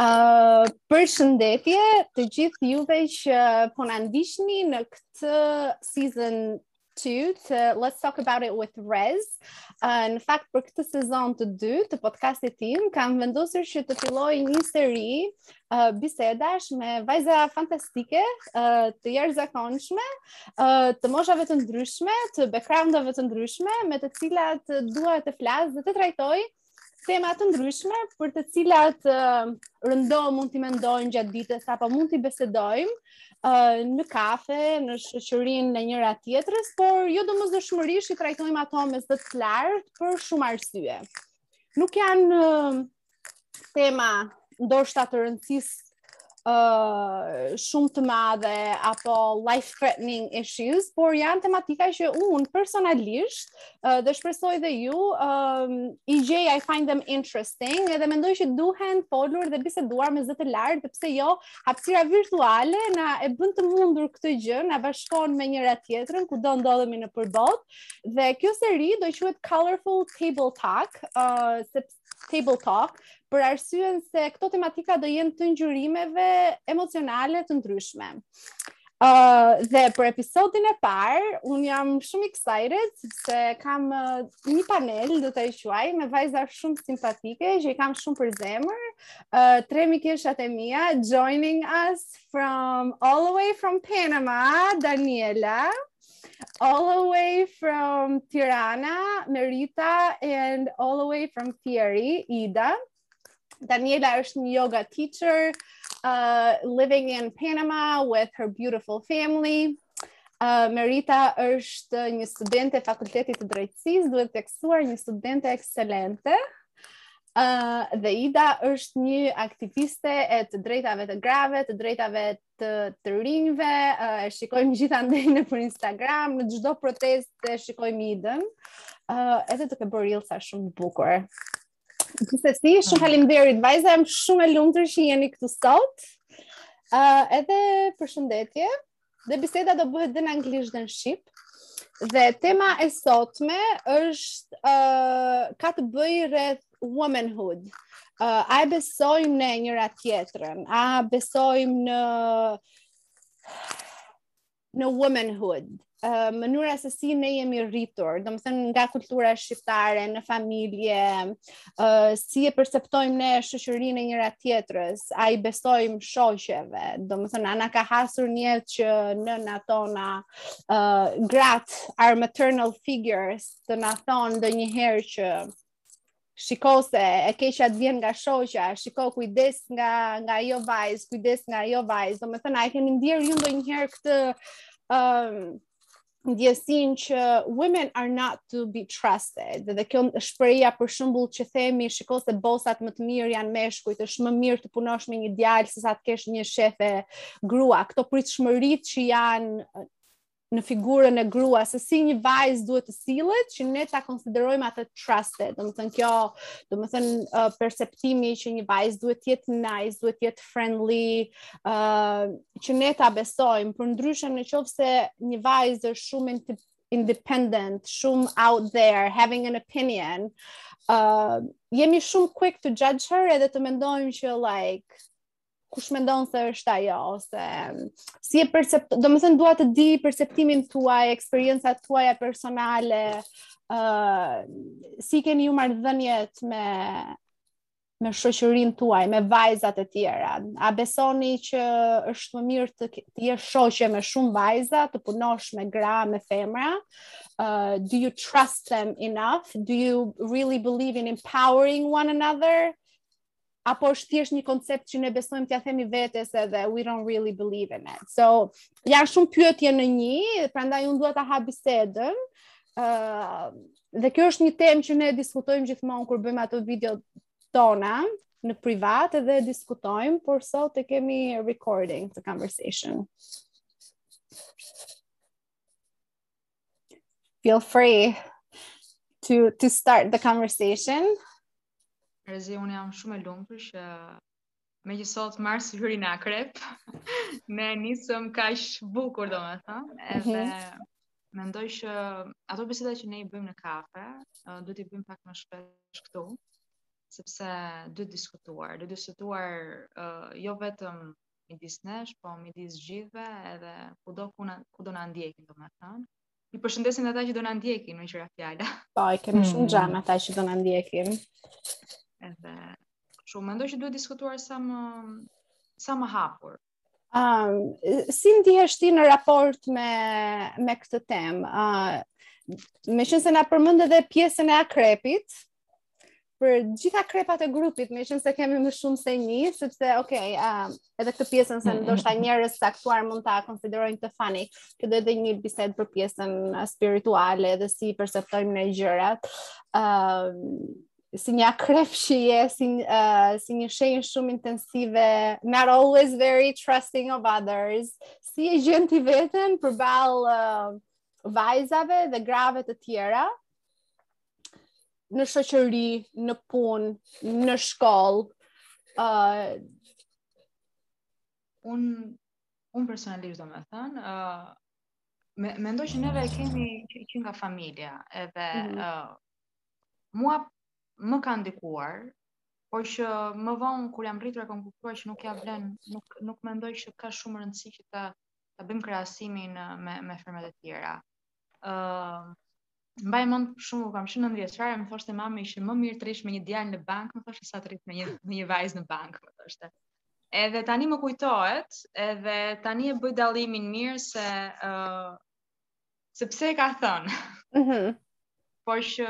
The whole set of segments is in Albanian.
Uh, përshëndetje të gjithë juve që po na ndiqni në këtë season dy të let's talk about it with Rez. Uh, në fakt për këtë sezon të dytë të podcastit tim kam vendosur që të filloj një seri uh, bisedash me vajza fantastike, uh, të jashtëzakonshme, uh, të moshave të ndryshme, të backgroundave të ndryshme, me të cilat dua të flas dhe të trajtoj tema të ndryshme për të cilat uh, rëndom mund t'i mendojmë gjatë ditës apo mund t'i bisedojmë uh, në kafe, në shoqërinë e njëra-tjetrës, por jo domosdoshmërish i trajtojmë ato me zë të lartë për shumë arsye. Nuk janë uh, tema ndoshta të rëndësisë uh, shumë të madhe apo life threatening issues, por janë tematika që unë personalisht uh, dhe shpresoj dhe ju um, i gjej I find them interesting edhe mendoj që duhen folur dhe biseduar me zë të lartë dhe pse jo hapësira virtuale na e bën të mundur këtë gjë, na bashkon me njëra-tjetrën kudo ndodhemi nëpër botë dhe kjo seri do quhet Colorful Table Talk uh, sepse Table Talk, për arsyen se këto tematika do jenë të ngjyrimeve emocionale të ndryshme. Uh, dhe për episodin e parë, unë jam shumë excited, sepse kam uh, një panel, do ta quaj, me vajza shumë simpatike, që i kam shumë për zemër, uh, tre mikeshat e mia, joining us from, all the way from Panama, Daniela. All the way from Tirana, Merita, and all the way from Fieri, Ida. Daniela është një yoga teacher uh, living in Panama with her beautiful family. Uh, Merita është një studente e Fakultetit të Drejtësisë, duhet theksuar një studente ekselente. Uh, dhe Ida është një aktiviste e të drejtave të grave, të drejtave të të rinjve, e shikojmë gjithandej nëpër Instagram, në çdo protestë e shikojmë Idën. Ë uh, edhe duke bërë reels-a shumë të bukur. Gjithsesi, shumë mm. faleminderit vajza, jam shumë e lumtur që jeni këtu sot. Ë uh, edhe përshëndetje. Dhe biseda do bëhet dhe në anglisht dhe në shqip. Dhe tema e sotme është uh, ka të bëjë rreth womanhood. Uh, a e besojmë në njëra tjetrën? A besojmë në në womanhood? Uh, mënyra se si ne jemi rritur, domethënë nga kultura shqiptare, në familje, uh, si e perceptojmë ne shoqërinë e njëra tjetrës, a i besojmë shoqeve, domethënë, a na ka hasur neve që nënat tona uh, gratë, our maternal figures, të na thonë ndonjëherë që shiko se e keqja të vjen nga shoqja, shiko kujdes nga nga ajo vajzë, kujdes nga ajo vajzë. Domethënë a e keni ndier ju ndonjëherë këtë ë um, ndjesinë që women are not to be trusted dhe kjo shprehja për shembull që themi shiko se bosat më të mirë janë meshkujt është më mirë të punosh me një djalë sesa të kesh një shefe grua këto pritshmëritë që janë në figurën e grua se si një vajzë duhet të sillet që ne ta konsiderojmë atë trusted, domethënë kjo, domethënë uh, perceptimi që një vajzë duhet të jetë nice, duhet të jetë friendly, ë uh, që ne ta besojmë, por ndryshe në qoftë se një vajzë është shumë independent, shumë out there, having an opinion, ë uh, jemi shumë quick to judge her edhe të mendojmë që like kush mendon se është ajo ose si e percept, domethënë dua të di perceptimin tuaj, eksperiencat tuaja personale, ë uh, si keni ju marrëdhëniet me me shoqërinë tuaj, me vajzat e tjera. A besoni që është më mirë të, të jesh shoqe me shumë vajza, të punosh me gra, me femra? Uh, do you trust them enough? Do you really believe in empowering one another? apo është thjesht një koncept që ne besojmë t'ia themi vetes edhe we don't really believe in it. So, janë shumë pyetje në një, prandaj unë dua ta hap bisedën. ë uh, dhe kjo është një temë që ne e diskutojmë gjithmonë kur bëjmë ato video tona në privat edhe e diskutojmë, por sot e kemi recording the conversation. Feel free to to start the conversation. Rezi, unë jam shumë e lumtur që meqë sot Marsi hyri në akrep, ne nisëm kaq bukur, domethënë, edhe mm -hmm. mendoj që ato biseda që ne i bëjmë në kafe, duhet t'i bëjmë pak më shpesh këtu, sepse duhen diskutuar, duhen diskutuar uh, jo vetëm midis nesh, po midis gjithëve edhe kudo, kudo na ndjekin, domethënë, I përshëndesim dhe ata që do na ndjekin meqë ra fjala. Po, i kemi hmm. shumë xhan ata që do na ndjekin. Edhe shumë mendoj që duhet diskutuar sa më sa më hapur. Um, si ndihesh ti në raport me me këtë temë? Uh, meqenëse na përmende edhe pjesën e akrepit, për gjithë akrepat e grupit, meqenëse kemi më shumë se një, sepse, ok, uh, edhe këtë pjesën se mm, mm, ndoshta mm. njerëz të caktuar mund ta konsiderojnë këtë funny, do të doja dhe një bisedë për pjesën spirituale edhe si i perceptojmë ne gjërat, uh, si një akrep që je, si, uh, si një shenjë shumë intensive, not always very trusting of others, si e gjen ti veten përballë uh, vajzave dhe grave të tjera, në shoqëri, në punë, në shkollë. ë uh, unë unë personalisht domethënë, ë uh, me mendoj që neve e kemi që, që nga familja, edhe ë mm -hmm. uh, mua më ka ndikuar, por që më vonë kur jam rritur e kam kuptuar që nuk ia vlen, nuk nuk mendoj që ka shumë rëndësi që ta ta bëjmë krahasimin me me femrat e tjera. ë uh, Mbaj mend shumë, kam qenë nëntë vjeçare, më thoshte mami është më mirë të rrish me një djalë në bankë, më thoshte sa të rrish me një me një vajzë në bankë, më thoshte. Edhe tani më kujtohet, edhe tani e bëj dallimin mirë se ë uh, se pse e ka thënë. Mhm. Por që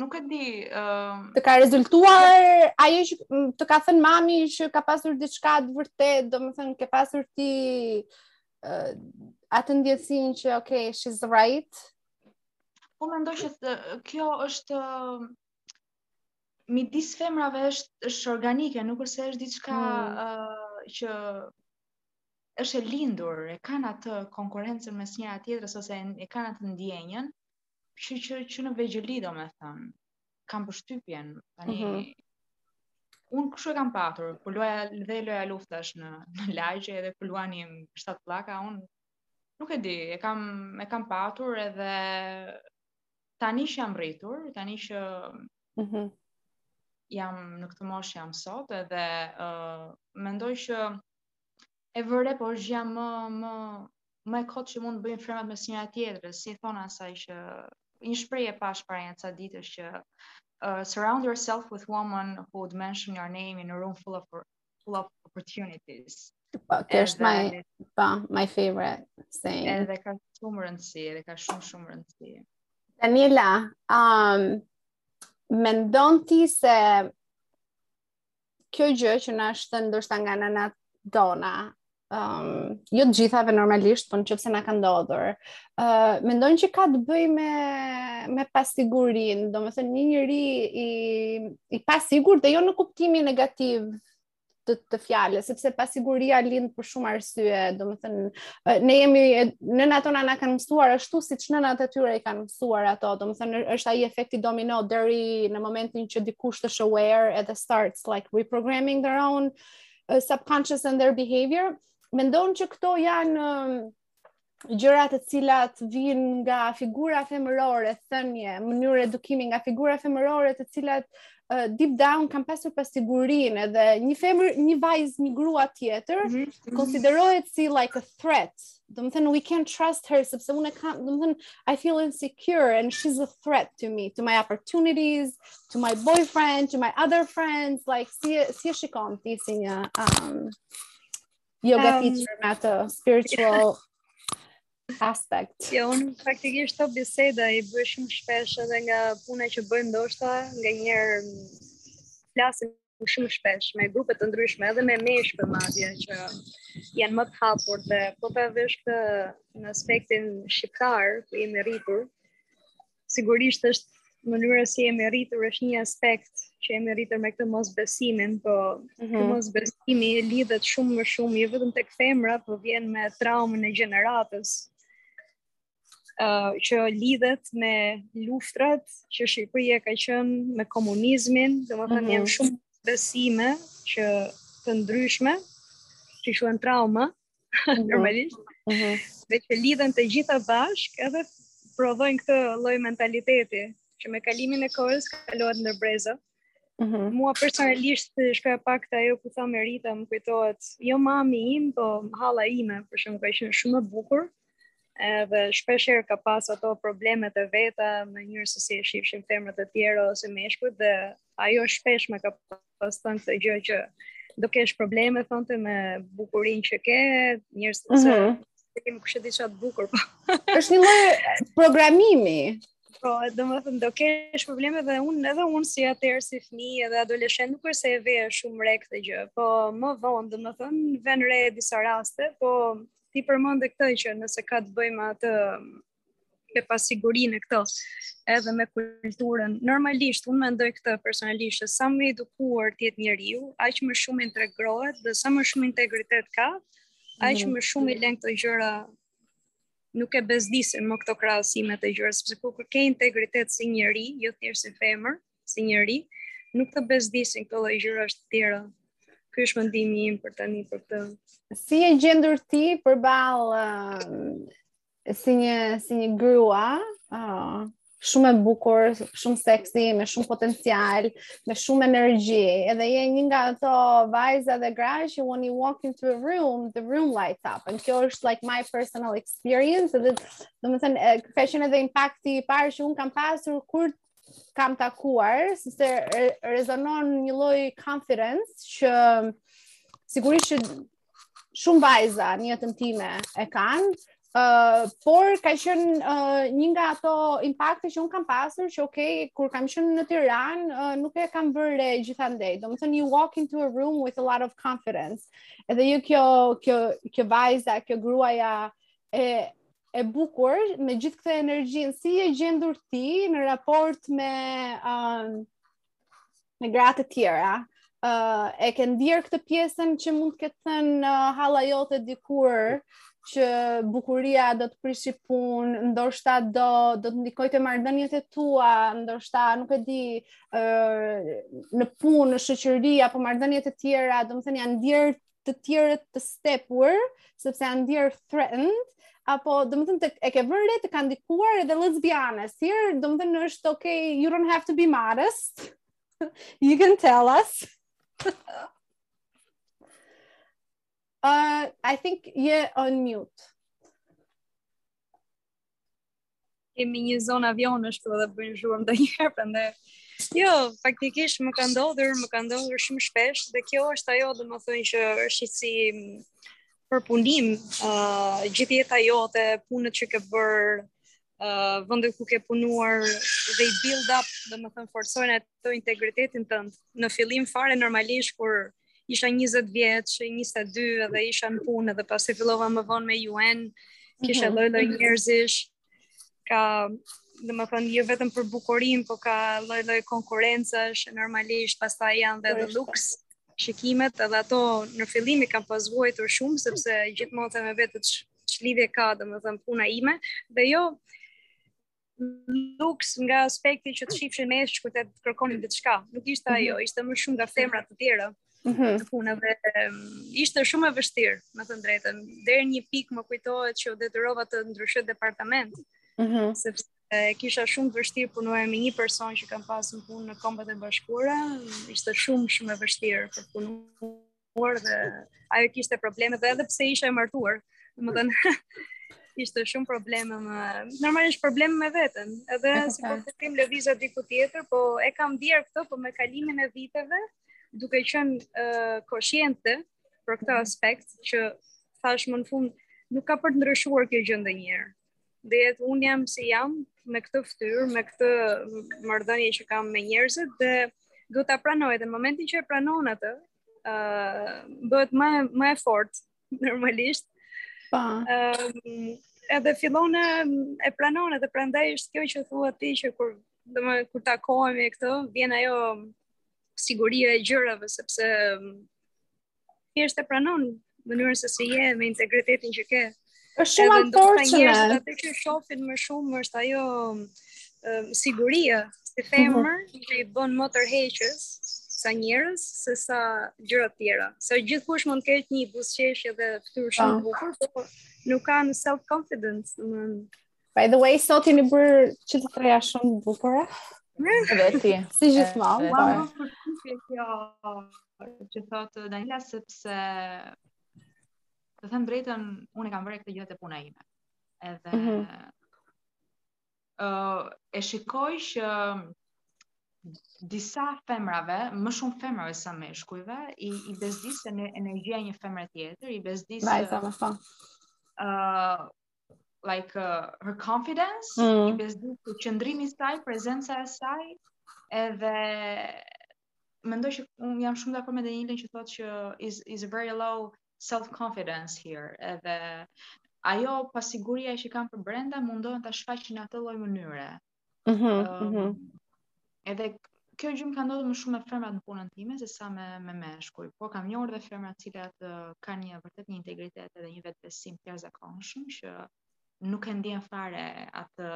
nuk e di uh... të ka rezultuar ajo që të ka thënë mami që ka pasur diçka të vërtetë domethënë ke pasur ti uh, atë ndjesinë që ok she's right po mendoj që të, kjo është uh, midis femrave është është organike nuk është se është diçka mm. uh, që është e lindur e kanë atë konkurrencën mes njëra tjetrës ose e kanë atë ndjenjën që që që në vegjëli domethënë, kam përshtypjen, tani, mm -hmm. unë kështu e kam patur, për po luaja dhe loja luftash në, në lagje edhe për po luanim shtatë plaka, unë nuk e di, e kam, e kam patur edhe tani që jam rritur, tani që mm -hmm. jam në këtë moshë që jam sot edhe uh, mendoj që e vë re, por është gjëja më, më, më e kotë që mund të bëjnë femrat mes njëra tjetrës, si i thonë asaj, qe një shprehje e pashë para një ca ditësh që uh, surround yourself with women who would mention your name in a room full of full of opportunities. Po, kjo është my, po, my favorite saying. Edhe ka shumë rëndësi, edhe ka shumë shumë rëndësi. Daniela, um, mendon ti se kjo gjë që na është thënë ndoshta nga nënat tona, um, jo të gjithave normalisht, por në qoftë se na ka ndodhur, ë uh, mendon që ka të bëjë me me pasigurinë, domethënë një njeri i i pasigurt dhe jo në kuptimin negativ të, të fjalës, sepse pasiguria lind për shumë arsye, domethënë ne jemi nëna tona na kanë mësuar ashtu siç nënat e tyre i kanë mësuar ato. Domethënë është ai efekti domino deri në momentin që dikush is aware edhe starts like reprogramming their own uh, subconscious and their behavior. Mendon që këto janë um, gjëra të cilat vijnë nga figura femërore, thënie, mënyrë edukimi nga figura femërore të cilat uh, deep down kanë pasur pasigurinë edhe një femër, një vajzë, një grua tjetër mm -hmm. konsiderohet si like a threat. Domethënë we can't trust her sepse unë kam, domethënë I feel insecure and she's a threat to me, to my opportunities, to my boyfriend, to my other friends, like si si e shikon ti si një um yoga um, teacher me atë spiritual aspekt. Ja, jo, unë praktikisht këto biseda i bëj shumë shpesh edhe nga puna që bëj ndoshta, nganjëherë flasim shumë shpesh me grupe të ndryshme edhe me meshkuj madje që janë më të hapur dhe po ta vësh këtë në aspektin shqiptar ku jemi rritur sigurisht është mënyra si jemi rritur është një aspekt që jemi rritur me këtë mosbesimin, po mm -hmm. ky mosbesimi lidhet shumë më shumë, jo vetëm tek femra, po vjen me traumën e gjeneratës. Uh, që lidhet me luftrat që Shqipëria ka qenë me komunizmin, domethënë mm -hmm. janë shumë mosbesime që të ndryshme, që quhen trauma, mhm. normalisht. Mm -hmm. Dhe që lidhen të gjitha bashkë, edhe provojnë këtë lloj mentaliteti që me kalimin e kohës kalohet ndër breza. Mm -hmm. Mua personalisht shkoj pak te ajo ku tha Merita, më kujtohet, jo mami im, po halla ime, për shembull ka qenë shumë e bukur. Mm edhe shpesh herë ka pas ato problemet e veta me njerëz se si e shifshin femrat e tjera ose meshkujt dhe ajo shpesh më ka pas thënë këtë gjë që do kesh probleme thonte me bukurinë që ke, njerëz të s'e mhm. të kemi kushtet diçka të bukur. Po. Është një lloj programimi. Po, domethënë do kesh probleme dhe unë edhe unë si atëherë si fëmijë edhe adoleshente nuk është se e vija shumë re këtë gjë, po më vonë domethënë vë re disa raste, po ti përmënde këtë që nëse ka të bëjë me atë me pasigurinë e këto, edhe me kulturën. Normalisht, unë mendoj këtë personalisht, sa më i edukuar të jetë njeriu, aq më shumë integrohet dhe sa më shumë integritet ka, aq mhm. më shumë i lenë këto gjëra nuk e bezdisin më këto krahasime të gjora, sepse kur ke integritet si njeri, jo thjesht si femër, si njëri, nuk të bezdisin këto lloj gjërash të tjera. Ky është mendimi im për tani për këtë. Si je gjendur ti përballë si një si një grua, ëh, ah, shumë e bukur, shumë seksi, me shumë potencial, me shumë energji. Edhe je një nga ato vajza dhe gra që when you walk into a room, the room lights up. Edhe kjo është like my personal experience. Edhe domethënë ka qenë edhe impakti i parë që un kam pasur kur kam takuar, sepse rezonon një lloj confidence që sigurisht që shumë vajza në jetën time e kanë, Uh, por ka qenë uh, një nga ato impakte që un kam pasur që ok kur kam qenë në Tiranë uh, nuk e kam vënë re gjithandej. Domethënë you walk into a room with a lot of confidence. Edhe jo kjo kjo kjo vajza, kjo gruaja e e bukur me gjithë këtë energjinë si je gjendur ti në raport me um, me gratë e tjera. Ë uh, e ke ndier këtë pjesën që mund të ketë thënë uh, halla jote dikur që bukuria do të prishë punë, ndoshta do do të ndikojë te marrëdhëniet e tua, ndoshta nuk e di, ë uh, në punë, në shoqëri apo marrëdhëniet e tjera, domethënë janë ndier të tjerët të stepur, sepse janë ndier threatened, apo domethënë e ke vënë re të kanë ndikuar edhe let's be honest. Here domethënë është okay, you don't have to be modest. you can tell us. uh, I think you're on mute. kemi një zonë avionësh këtu edhe bëjnë zhurmë ndonjëherë, për ndë... Jo, faktikisht më ka ndodhur, më ka ndodhur shumë shpesh, dhe kjo është ajo domethënë që është si përpunim uh, gjithë jeta jote, punët që ke bërë, uh, vende ku ke punuar dhe i build up, domethënë forcojnë e të integritetin tënd. Në fillim fare normalisht kur isha 20 vjeç, 22 dhe isha në punë dhe pasi fillova më vonë me UN, kisha mhm. lloj lloj njerëzish. Ka, domethënë, jo vetëm për bukurinë, por ka lloj lloj konkurrencash, normalisht pastaj janë dhe looks shikimet, edhe ato në fillim i kam pas vuajtur shumë sepse gjithmonë them me vete ç'lidhje ka, domethënë puna ime, dhe jo looks nga aspekti që të shifshin me eshtë këtë të kërkonin diçka. Nuk ishte mhm. ajo, ishte më shumë nga femra të tjera mhm. te puna dhe ishte shumë e vështirë, me të drejtën. Deri një pikë më kujtohet që u detyrova të ndryshoj departament, mhm. sepse e kisha shumë të vështirë punoja me një person që kam pasë në punë në Kombet e Bashkuara, ishte shumë, shumë e vështirë për punuar dhe ajo kishte probleme dhe edhe pse isha e martuar, domethënë kishte shumë probleme me normalisht probleme me veten. Edhe sikur të lëvizja diku tjetër, po e kam ndier këtë po me kalimin e viteve, duke qenë uh, koshiente për këtë mhm. aspekt që thashë më në fund nuk ka për të ndryshuar kjo gjë ndonjëherë. dhe unë jam si jam me këtë fytyrë, me këtë marrëdhënie që kam me njerëzit dhe duhet ta pranoj dhe në momentin që e pranon atë, ë uh, bëhet më më e fortë normalisht. Pa. Po. Ë um, edhe fillon e, e pranon edhe prandaj është kjo që thua ti që kur do më kur takohemi këtu, vjen ajo siguria e gjërave sepse thjesht e pranon mënyrën se si je me integritetin që ke. Është shumë e fortë. Edhe atë që shohin më shumë është ajo um, siguria si mhm. femër mm -hmm. që i bën më tërheqëse si njerëz se sa gjëra të tjera. Se gjithkush mund të ketë një buzëqeshje dhe fytyrë shumë të, po, bukur, por nuk kanë self confidence, domethënë By the way, sot jeni bërë që të treja shumë të bukura. Dhe ti. Si gjithmonë. Mua më pëlqen kjo që thotë Daniela, sepse të them drejtën, unë e kam vënë re këtë gjë te puna ime. Edhe mm -hmm. uh, e shikoj që disa femrave, më shumë femrave sa meshkujve, i, i bezdis energjia e një femre tjetër, i bezdis... Bajta, më shumë. Uh, like uh, her confidence, mm. i bezdis qëndrimi i saj, prezenca e saj, edhe mendoj që unë jam shumë dakord me Danielën që thotë që is is a very low self confidence here. Edhe ajo pasiguria që kanë për brenda mundohen ta shfaqin në atë lloj mënyre. Mm -hmm, um, mm -hmm. Edhe kjo gjë më ka ndodhur më shumë me femrat në punën time se sa me me meshkujt. Po kam njohur dhe femra të cilat uh, kanë një vërtet një integritet edhe një vetëbesim të jashtëzakonshëm që nuk e ndjen fare atë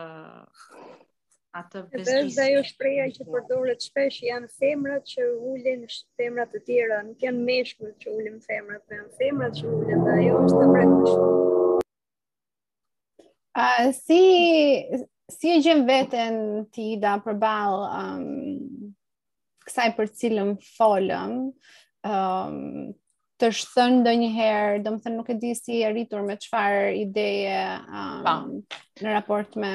atë bezdisje. Dhe ajo shprehja që përdoret shpesh janë femrat që ulin femra të tjera, nuk janë meshkujt që ulin femrat, por janë femrat që ulin dhe ajo është e vërtetë. Uh, si si e gjen veten ti Ida përball um, kësaj për cilën folëm um, të shqetëson ndonjëherë, domethënë nuk e di si je rritur, me çfarë ideje um, në raport me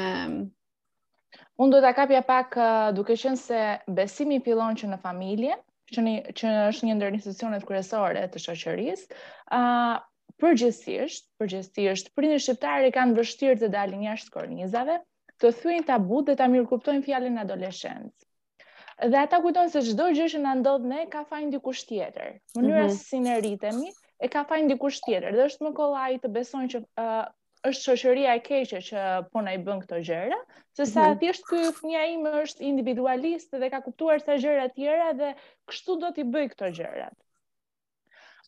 Unë do ta kapja pak duke qenë se besimi fillon që në familje, që, një, që është një ndër institucionet kryesore të shoqërisë, ë uh, përgjithsisht, përgjithsisht prindërit shqiptarë kanë të vështirë të dalin jashtë kornizave, të thyejnë tabutë dhe ta mirëkuptojnë fjalën adoleshencë. Dhe ata kujtojnë se çdo gjë që na ndodh ne ka fajin dikush tjetër. Mënyra mm -hmm. si ne rritemi e ka fajin dikush tjetër dhe është më kollaj të besojnë që uh, është shoqëria e keqe që po na i bën këto gjëra, se sa mm -hmm. thjesht ky fëmija im është individualist dhe ka kuptuar ca gjëra tjera dhe kështu do t'i bëjë këto gjërat.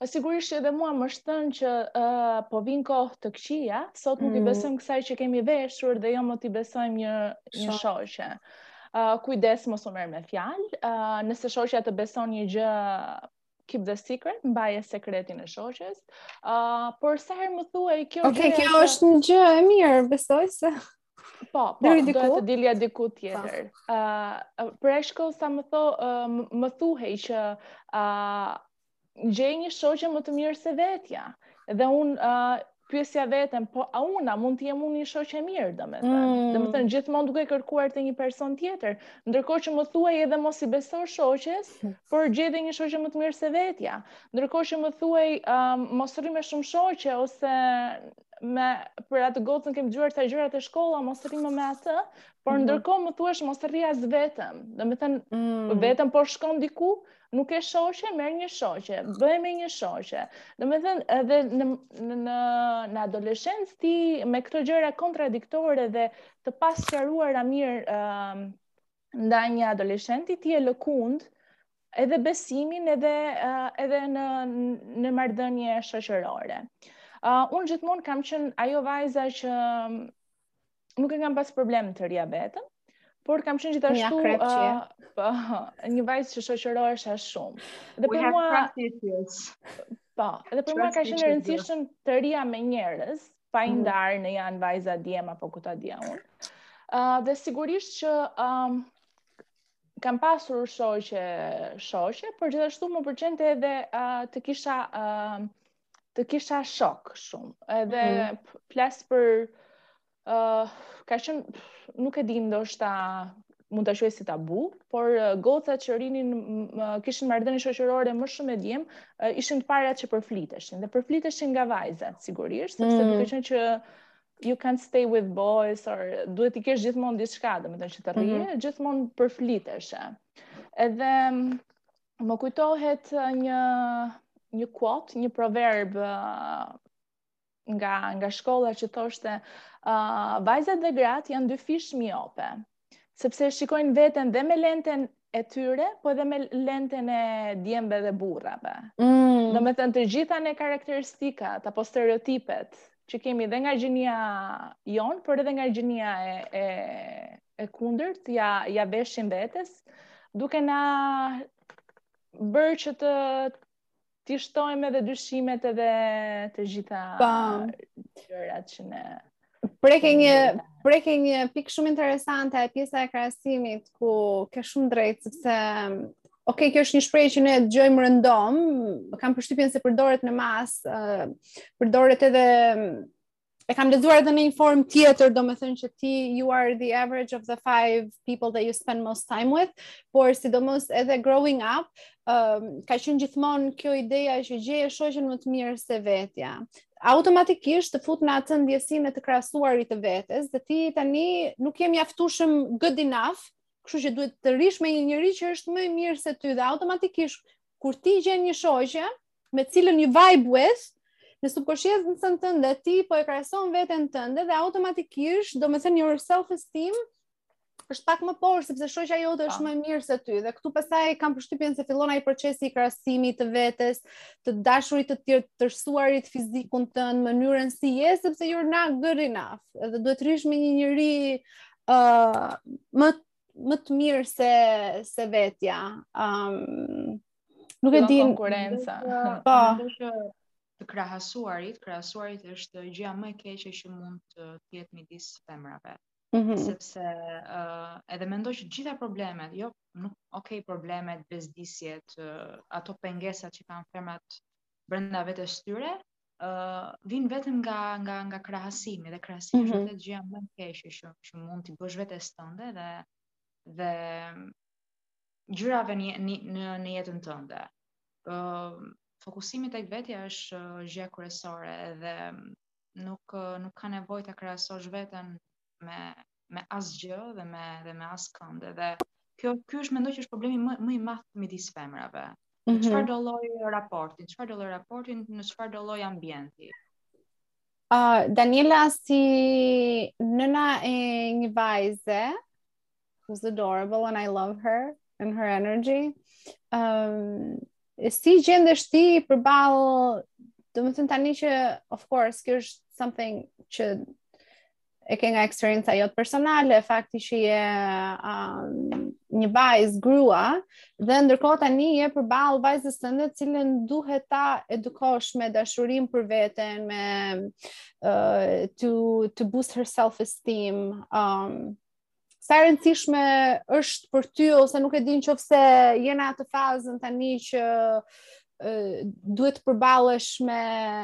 Sigurisht edhe mua më është thënë që uh, po vijnë kohë të këqija, sot nuk mm. i besojmë kësaj që kemi veshur dhe jo më t'i besojmë një një shoqe. Uh, kujdes mos u merr me fjalë. Uh, nëse shoqja të beson një gjë keep the secret, mbaje sekretin e shoqes. Uh, por sa herë më thuhej kjo okay, gjë. Okej, kjo është një gjë e mirë, besoj se Po, po, do të të dilja diku tjetër. Uh, për sa kohë më tho, uh, më thuhej që uh, gjej një shoqe më të mirë se vetja. Dhe unë uh, pyesja veten, po a unë mund të jem unë një shoqe e mirë, domethënë. Mm. Domethënë, gjithmonë duke kërkuar te një person tjetër. Ndërkohë që më thuhej edhe mos i beso shoqes, por gjej dhe një shoqe më të mirë se vetja. Ndërkohë që më thuhej, um, mos rri me shumë shoqe, ose me për atë gocën kemi dëgjuar ca gjëra te shkolla, mos rri më me atë, por mhm. ndërkohë më thuhej mos rri as vetëm. Domethënë mm. vetëm po shkon diku, nuk ke shoqe, merr një shoqe, bëje me një shoqe. Domethënë edhe në në në, në adoleshencë ti me këto gjëra kontradiktore dhe të pasqaruara mirë ë ndaj një adoleshenti ti e lëkund edhe besimin edhe uh, edhe në në marrëdhënie shoqërore. Uh, unë gjithmonë kam qenë ajo vajza që mm, nuk e kam pas problem të rrija vetëm, por kam qenë gjithashtu një, uh, po, një vajzë që shoqërohesha shumë. Dhe për mua Po, edhe për mua ka qenë e rëndësishme të rrija me njerëz, pa i mhm. ndarë në janë vajza djem apo ku ta di unë. Uh, dhe sigurisht që um, kam pasur shoqe, shoqe, por gjithashtu më pëlqente edhe uh, të kisha uh, të kisha shokë shumë. Edhe mm -hmm. për uh, ka qenë nuk e di ndoshta mund ta quaj si tabu, por uh, gocat që rrinin uh, kishin marrëdhënie shoqërore më shumë me djem, uh, ishin të parat që përfliteshin dhe përfliteshin nga vajzat sigurisht, sepse mm. duke qenë që you can't stay with boys or duhet të kesh gjithmonë diçka, domethënë që të rrije, mm -hmm. gjithmonë përfliteshe. Edhe mm, më kujtohet uh, një një quote, një proverb uh, nga nga shkolla që thoshte uh, vajzat dhe gratë janë dyfish miope sepse shikojnë veten dhe me lenten e tyre, po edhe me lenten e djemve dhe burrave. Mm. Domethënë të gjitha ne karakteristikat, apo stereotipet, që kemi dhe nga gjinia jonë, por edhe nga gjinia e, e, e kundërt, ia, ia veshim vetes, duke na bërë që të, t'i shtojmë edhe dyshimet edhe të gjitha po. gjërat që ne preke një preke një pikë shumë interesante e pjesa e krahasimit ku ke shumë të drejtë sepse ok kjo është një shprehje që ne dëgjojmë rëndom kam përshtypjen se përdoret në masë uh, përdoret edhe e kam lexuar edhe në një forum tjetër, domethënë që ti you are the average of the five people that you spend most time with, por sidomos edhe growing up, um, ka qenë gjithmonë kjo ideja që gjeje shoqen më të mirë se vetja. Automatikisht të fut në atë ndjesinë e të krahasuarit të vetes, dhe ti tani nuk je mjaftueshëm good enough, kështu që duhet të rrish me një njeri që është më e mirë se ty dhe automatikisht kur ti gjen një shoqe, me të cilën you vibe with në subkonshiencën tënde ti po e krahason veten tënde dhe automatikisht domethënë your self esteem është pak më poshtë sepse shoqja jote është më e mirë se ty dhe këtu pastaj kam përshtypjen se fillon ai procesi i krahasimit të vetes, të dashurit të tjetër, të tjetërsuarit fizikun tënd, mënyrën si je sepse you're not good enough. Edhe duhet të rrish me një njeri ë uh, më më të mirë se se vetja. Ëm um, Nuk e di konkurrenca. Po. Të krahasuarit, krahasuarit është gjëja më e keqe që mund të jetë midis femrave. Mm -hmm. sepse uh, edhe mendoj që të gjitha problemet, jo, nuk, ok, problemet, bezdisjet, uh, ato pengesat që kanë femrat brenda vetes tyre, uh, vijnë vetëm nga nga nga krahasimi dhe krahasimi mm -hmm. është gjëja më e keqe që që mund t'i bësh vetes tënde dhe dhe gjërave në në në jetën tënde. Ë uh, fokusimi tek vetja është uh, gjëja kryesore dhe nuk uh, nuk ka nevojë ta krahasosh veten me me asgjë dhe me dhe me askënd dhe kjo ky është mendoj që është problemi më më i madh midis femrave. Mm -hmm. Çfarëdolloj raporti, çfarëdolloj raporti, në çfarëdolloj ambienti. Uh, Daniela si nëna e një vajze, who's adorable and I love her and her energy. Um, si gjendesh ti përballë, domethënë tani që of course kjo është something që e ke nga eksperienca jote personale, fakti që je um, një vajzë grua dhe ndërkohë tani je përballë vajzës tënde, të cilën duhet ta edukosh me dashurinë për veten, me uh, to to boost her self esteem. Um, sa e rëndësishme është për ty ose nuk e di në qoftë se je në atë fazën tani që duhet të përballesh me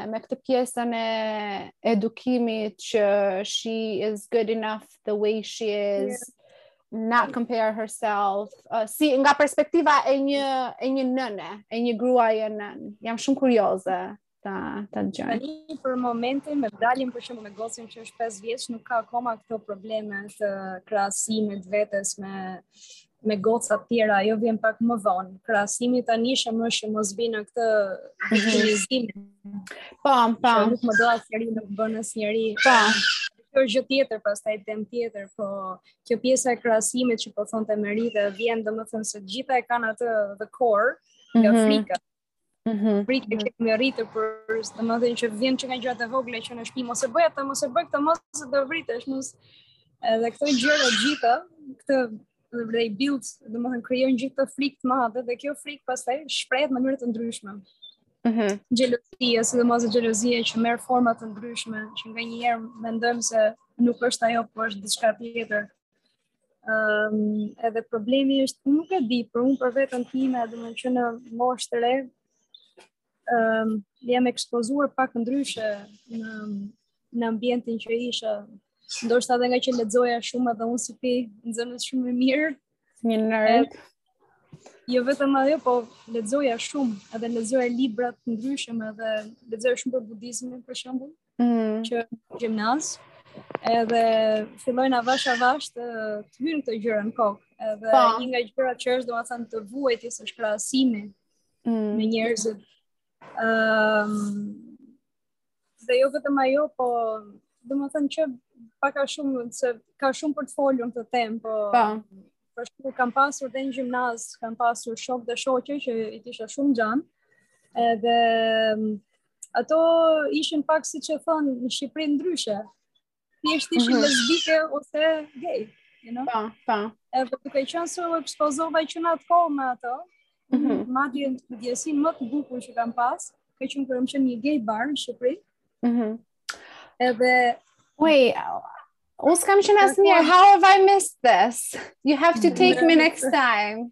me këtë pjesën e edukimit që she is good enough the way she is yeah. not compare herself uh, si nga perspektiva e një e një nëne e një gruaje nënë jam shumë kurioze ta ta dëgjojmë. Tani për momentin me Dalin për shembull me gocën që është 5 vjeç nuk ka akoma këto probleme të krahasimit të vetes me me goca të tjera, ajo vjen pak më vonë. Krahasimi tani është më shumë mos bie në këtë viktimizim. Mhm. Po, po. Nuk më do asnjëri nuk bën asnjëri. Po. Kjo është gjë tjetër, pastaj temë tjetër, po kjo pjesa e krahasimit që po thonte Merita vjen domethënë se të gjitha e kanë at the core, mm -hmm. frika. Mhm. Frikë që jemi rritur pra domethënë që vjen që nga gjërat e vogla që në shtëpi mos e bëj atë, mos e bëj këtë, mos e do vritesh, mos edhe këto gjëra të gjitha, këto të i build, domethënë krijojnë gjithë këtë frikë të madhe dhe kjo frikë pastaj shprehet në mënyra të ndryshme. Mhm. Mm Xhelozia, sidomos xhelozia që merr forma të ndryshme, që nganjëherë mendojmë se nuk është ajo, por është diçka tjetër. Um, edhe problemi është nuk e di për unë për veten time domethënë që në moshë të re um, jam ekspozuar pak ndryshe në, në ambientin që isha ndoshta edhe ngaqë lexoja shumë edhe unë si ti nxënëse shumë e mirë një nerd jo vetëm ajo po lexoja shumë edhe lexoja libra të ndryshëm edhe lexoja shumë për budizmin për shembull mm. që në gjimnaz, edhe fillojnë avash avash të, të hyjnë këto gjëra në kokë, edhe po. Po. një nga gjërat që është domethënë të vuajtjes është krahasimi mm. me njerëzit. Um, dhe jo vetëm ajo, po domethënë që pak a shumë, se ka shumë për të folur këtë temë, po... Po. Po. Për shembull, kam pasur dhe në gjimnaz, kam pasur shokë dhe shoqe që i kisha shumë xhan, edhe Ato ishin pak siç e thonë në Shqipëri ndryshe. Thjesht ishin mm -hmm. lesbike ose gay, you know? Po, po. Edhe duke qenë se u ekspozova që në atë kohë me ato, mm -hmm. madje ndjesinë më të bukur që kam pas, ka qënë kur isha në një gay bar në Shqipëri. Mm -hmm. Edhe... Uj, unë s'kam qenë asnjëherë, how have I missed this? You have to take me next time.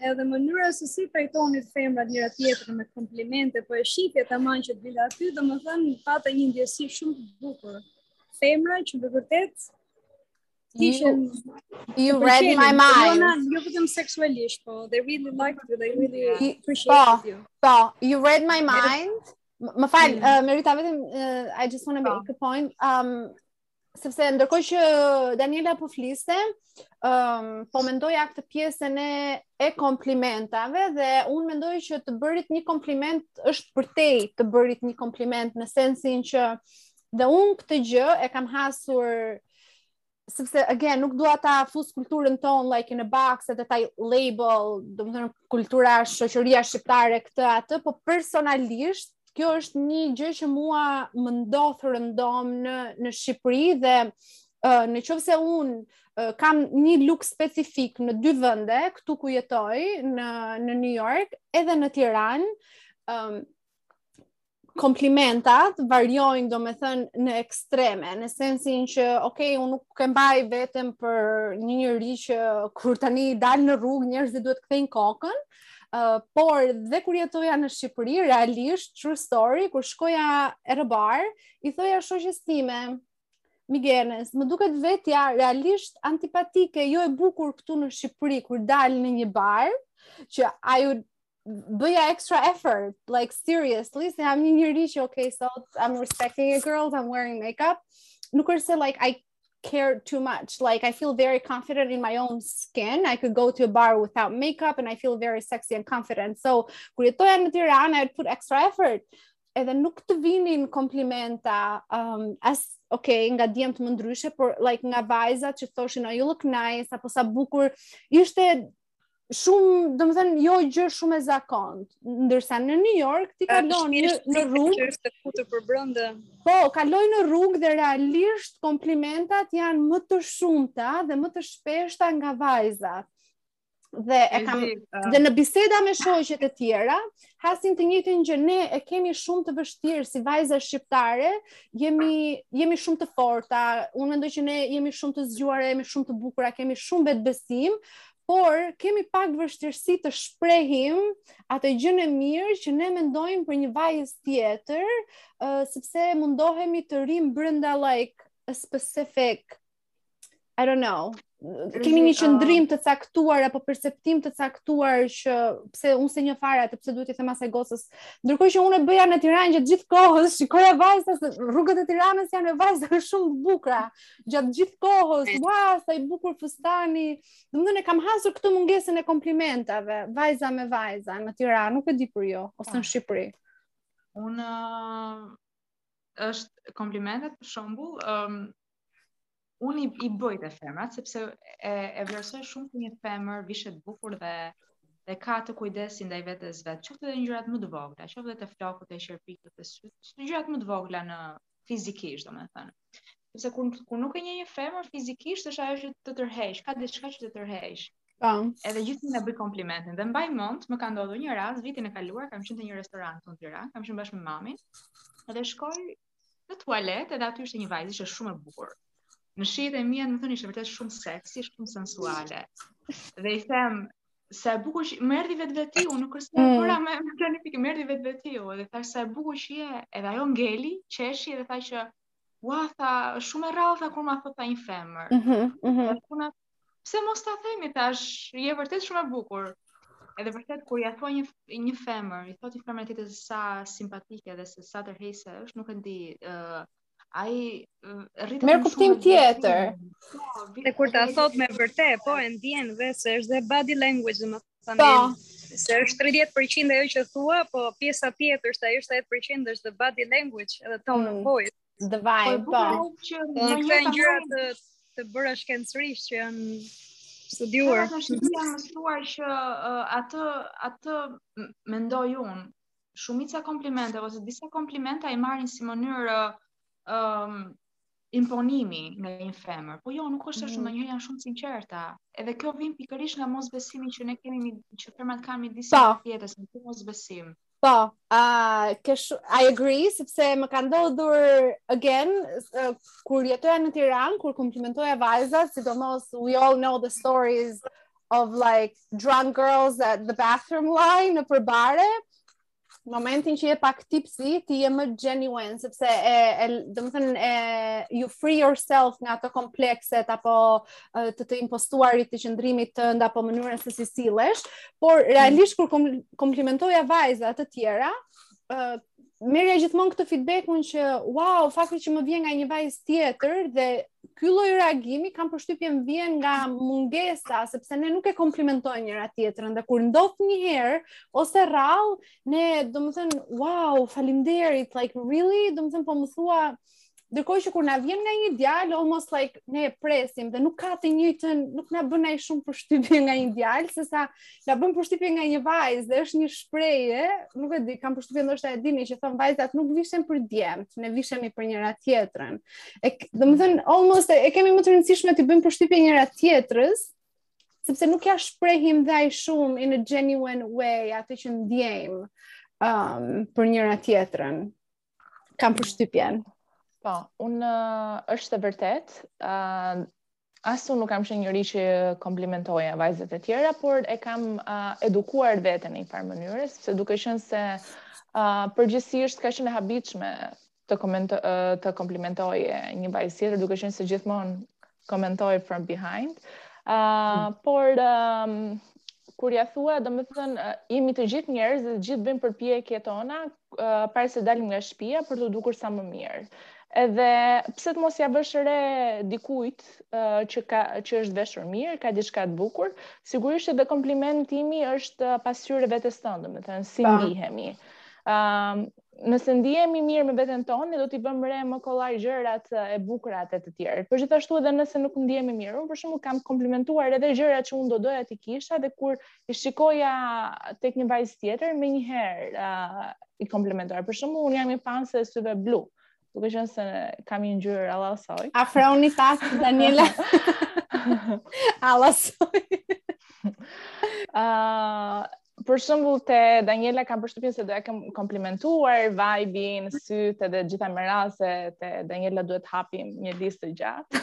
Edhe mënyra se si trajtonin femrat njëra tjetrën me komplimente, po e shihje tamam që të vinte aty, domethënë, pata një ndjesi shumë të bukur. Femra që në vërtet, you, you read my jo, mind. Jo, jo vetëm seksualisht, po, they really like you, they really appreciate po, you. Po, you read my mind. Më fal, mm. uh, Merita, vetëm, uh, I just want to make po. a point. Um, sepse ndërkohë që Daniela po fliste, ëm um, po mendoja këtë pjesën e e komplimenteve dhe un mendoj që të bërit një kompliment është përtej të bërit një kompliment në sensin që dhe un këtë gjë e kam hasur sepse again nuk dua ta fus kulturën ton like in a box edhe ta label, domethënë kultura shoqëria shqiptare këtë atë, po personalisht kjo është një gjë që mua më ndodh rëndom në në Shqipëri dhe uh, në qoftë se un uh, kam një look specifik në dy vende, këtu ku jetoj në në New York, edhe në Tiranë, um, komplimentat variojnë domethënë në ekstreme, në sensin që, ok, unë nuk e mbaj veten për një njeri që kur tani dal në rrugë njerëzit duhet të kthejnë kokën, uh, Uh, por dhe kur jetoja në Shqipëri, realisht, true story, kur shkoja në bar, i thoja shoqes time, Migenës, më duket vetja realisht antipatike, jo e bukur këtu në Shqipëri, kur dal në një bar, që aty bëja extra effort, like seriously, se jam një njeri që, ok, sot I'm respecting a girl, I'm wearing makeup, nuk është se like I care too much. Like I feel very confident in my own skin. I could go to a bar without makeup and I feel very sexy and confident. So kur jetoja në Tiranë, I'd put extra effort. Edhe nuk të vinin komplimenta um, as okay, nga djemt më ndryshe, por like nga vajzat që të thoshin, oh, you look nice, apo sa bukur, ishte shumë, domethënë, jo gjë shumë e zakontë. Ndërsa në New York, ti kalon në, në rrugë... Është tepër rëndë. Po, kaloj në rrugë dhe realisht komplimentat janë më të shumta dhe më të shpeshta nga vajzat. Dhe, e kam, dhe në biseda me shoqet e tjera, hasin të njëjtën gjë. Ne e kemi shumë të vështirë si vajza shqiptare, jemi jemi shumë të forta. Unë mendoj që ne jemi shumë të zgjuara, jemi shumë të bukura, kemi shumë vetëbesim, por kemi pak vështirësi të shprehim atë gjën e mirë që ne mendojmë për një vajzë tjetër, uh, sepse mundohemi të rrim brenda like a specific I don't know. Kemi një qëndrim të caktuar apo perceptim të caktuar që pse unë s'e njoh fare atë pse duhet t'i them asaj gocës. Ndërkohë që unë e bëja në Tiranë gjatë gjithë kohës, shikoja vajza se rrugët e Tiranës janë me vajza shumë të bukura gjatë gjithë kohës. Ua, sa i bukur fustani. Domethënë e kam hasur këtë mungesën e komplimentave, vajza me vajza në Tiranë, nuk e di për jo, ose në po. Shqipëri. Unë është komplimentet për shembull, ëm um, Unë i bëj te femrat, sepse e, e vlerësoj shumë kur një femër vishet bukur dhe dhe ka atë kujdesin ndaj vetes së vet, qoftë edhe gjërat më të vogla, qoftë edhe te flokët te qerpikët te sytë, çdo gjërat më të vogla në fizikisht, domethënë. Sepse kur kur nuk e njeh një femër fizikisht është ajo që të tërheq, ka diçka që të tërheq. Po. Edhe gjithmonë ia bëj komplimentin dhe mbaj mend, më ka ndodhur një rast vitin e kaluar, kam qenë te një restorant në Tiranë, kam qenë bashkë me mamin. Dhe shkoj në tualet edhe aty ishte një vajzë që ishte shumë e bukur. Në shijet e mia, domethënë ishte vërtet shumë seksi, shumë sensuale. Dhe i them sa e bukur që më erdhi vetvetiu, nuk kërcënoj mm. pora me me planifikim më erdhi vetvetiu, edhe thashë sa e bukur që je, edhe ajo ngeli, qeshi edhe tha që Ua, tha, shumë e rrallë, tha, kur ma thotë, tha, një femër. Mm -hmm, mm -hmm. Dhe puna Pse mos ta themi thashë, je vërtet shumë e bukur. Edhe vërtet kur ia thua një një femër, i thotë femrës tjetër se sa simpatike dhe se sa tërheqëse është, nuk e di, ë uh, ai uh, rritet Merr kuptim tjetër. Po, dhe kur ta thotë me vërtet, po e ndjen vetë se është dhe body language, domethënë. Po. Se është 30% ajo që thua, po pjesa tjetër është ajo 70% është the body language edhe tone mm. of voice. The vibe, po. po. Që ka gjëra të, të bëra shkencërisht që janë studiuar. Në shkencë janë mësuar që uh, atë, atë mendoj unë, shumica komplimentet, ose disa komplimente i marrin si mënyrë um, imponimi nga një femër. Po jo, nuk është ashtu, mm. ndonjëherë janë shumë të sinqerta. Edhe kjo vjen pikërisht nga mosbesimi që ne kemi që femrat kanë midis po. njëra-tjetrës, ky mosbesim. Po, uh, kesh, I agree, sepse më ka ndodhur again, uh, kur jetoja në Tiranë, kur komplimentoja vajzat, sidomos, we all know the stories of like drunk girls at the bathroom line nëpër bare, momentin që je pak tipsy, ti je më genuine, sepse e, domethënë, e, you free yourself nga ato komplekset, apo të të impostuarit të qëndrimit tënd apo mënyrën se si sillesh, por mm. realisht kur komplimentoja vajza të tjera, merrja gjithmonë këtë feedbackun që wow, fakti që më vjen nga një vajzë tjetër dhe ky lloj reagimi kam përshtypjen vjen nga mungesa sepse ne nuk e komplimentojmë njëra tjetrën dhe kur ndodh një herë ose rrallë ne domethën wow, faleminderit, like really, domethën po më thua Ndërkohë që kur na vjen nga një djalë, almost like ne e presim dhe nuk ka të njëjtën, nuk na bën aq shumë përshtypje nga një djalë, sesa na bën përshtypje nga një vajzë, dhe është një shprehje, nuk e di, kam përshtypjen ndoshta e dini që thonë vajzat nuk vishen për djemt, ne vishemi për njëra tjetrën. E domethën almost e, e kemi më të rëndësishme të bëjmë përshtypje njëra tjetrës, sepse nuk ja shprehim dhe aq shumë in a genuine way atë që ndjejmë um, për njëra tjetrën. Kam përshtypjen. Po, unë është e vërtet, uh, as unë nuk kam qenë njeri që komplimentoja vajzat e tjera, por e kam uh, edukuar veten në një farë mënyrë, sepse duke qenë se uh, përgjithësisht ka qenë e habitshme të komento, uh, të komplimentoje një vajzë tjetër duke qenë se gjithmonë komentoj from behind. Uh, por um, kur ja thua, domethënë, uh, jemi të gjithë njerëz dhe të gjithë bëjmë përpjekjet tona uh, para se dalim nga shtëpia për t'u dukur sa më mirë. Edhe pse të mos ja vësh re dikujt uh, që ka që është veshur mirë, ka diçka të bukur, sigurisht edhe komplimentimi është uh, pasqyrë e vetes tonë, domethënë si ndihemi. Ëm uh, nëse ndihemi mirë me veten tonë, ne do t'i vëmë re më kollaj gjërat e bukura te të tjerë. Por gjithashtu edhe nëse nuk ndihemi mirë, unë për shembull kam komplimentuar edhe gjërat që unë do doja t'i kisha dhe kur i shikoja tek një vajzë tjetër, menjëherë uh, i komplimentoja. Për shembull, unë jam një fanse e syve blu. duke qenë se kam një ngjyrë alla soi. Afroni pak Daniela. alla soi. Ah, për shembull te Daniela kam përshtypjen se do ja kem komplimentuar vibe-in, syt edhe të gjitha me radhë se te Daniela duhet të hapim një listë të gjatë.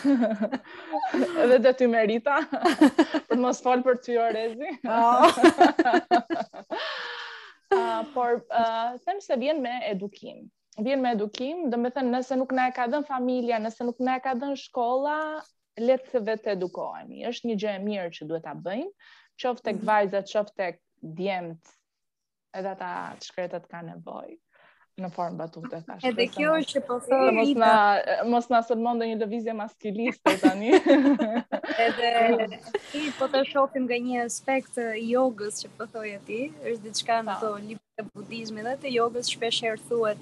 edhe dhe ty Merita për të mos fol për ty Orezi. Oh. uh, por uh, them se vjen me edukim. vjen me edukim, domethënë nëse nuk na e ka dhënë familja, nëse nuk na e ka dhënë shkolla, le të vetedukohemi. është një gjë e mirë që duhet ta bëjmë, qoftë tek mhm. vajzat, qoftë tek djemt, edhe ata të shkretët kanë nevojë në formë batute tash. Edhe kjo është që po thonë mos na mos na sulmon ndonjë lëvizje maskuliste tani. Edhe ti po të shohim nga një aspekt i jogës që po thoje ti, është diçka në to të budizmit dhe të jogës shpesh herë thuhet,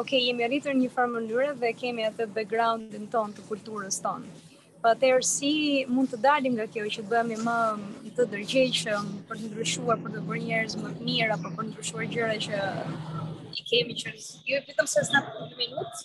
ok, jemi rritur në një farë mënyre dhe kemi atë backgroundin tonë të kulturës tonë. Po po atëherë si mund të dalim nga kjo që të bëhemi më të ndërgjegjshëm për të ndryshuar, për të bërë njerëz më të mirë apo për të ndryshuar gjëra që i kemi që jo vetëm se s'na në minutë,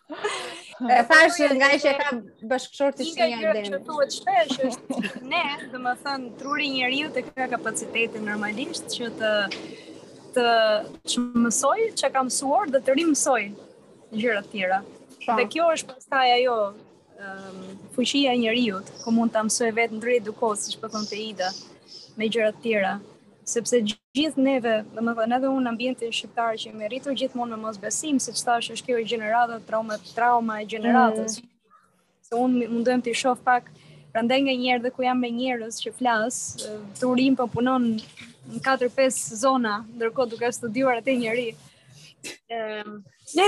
E thash po, ngaqë kam bashkëshortin si një ardem. Një të shpesh është ne, domethënë, truri i njeriut e ka kapacitetin normalisht që të të mësojë, ça ka mësuar dhe të rimësojë gjëra të tjera. Pa. Po. Dhe kjo është pastaj ajo um, fuqia e njeriut, ku mund ta mësojë veten drejt dukos, siç po thonte Ida, me gjëra të tjera. sepse gjithë neve, domethënë edhe unë në ambientin shqiptar që jemi rritur gjithmonë me mosbesim, siç thashë, është kjo gjenerata trauma, trauma e gjeneratës. Mm. Se unë mundohem të shoh pak prandaj nganjëherë dhe kur jam me njerëz që flas, truri im po punon në 4-5 zona, ndërkohë duke studiuar atë njeri. Ehm, ne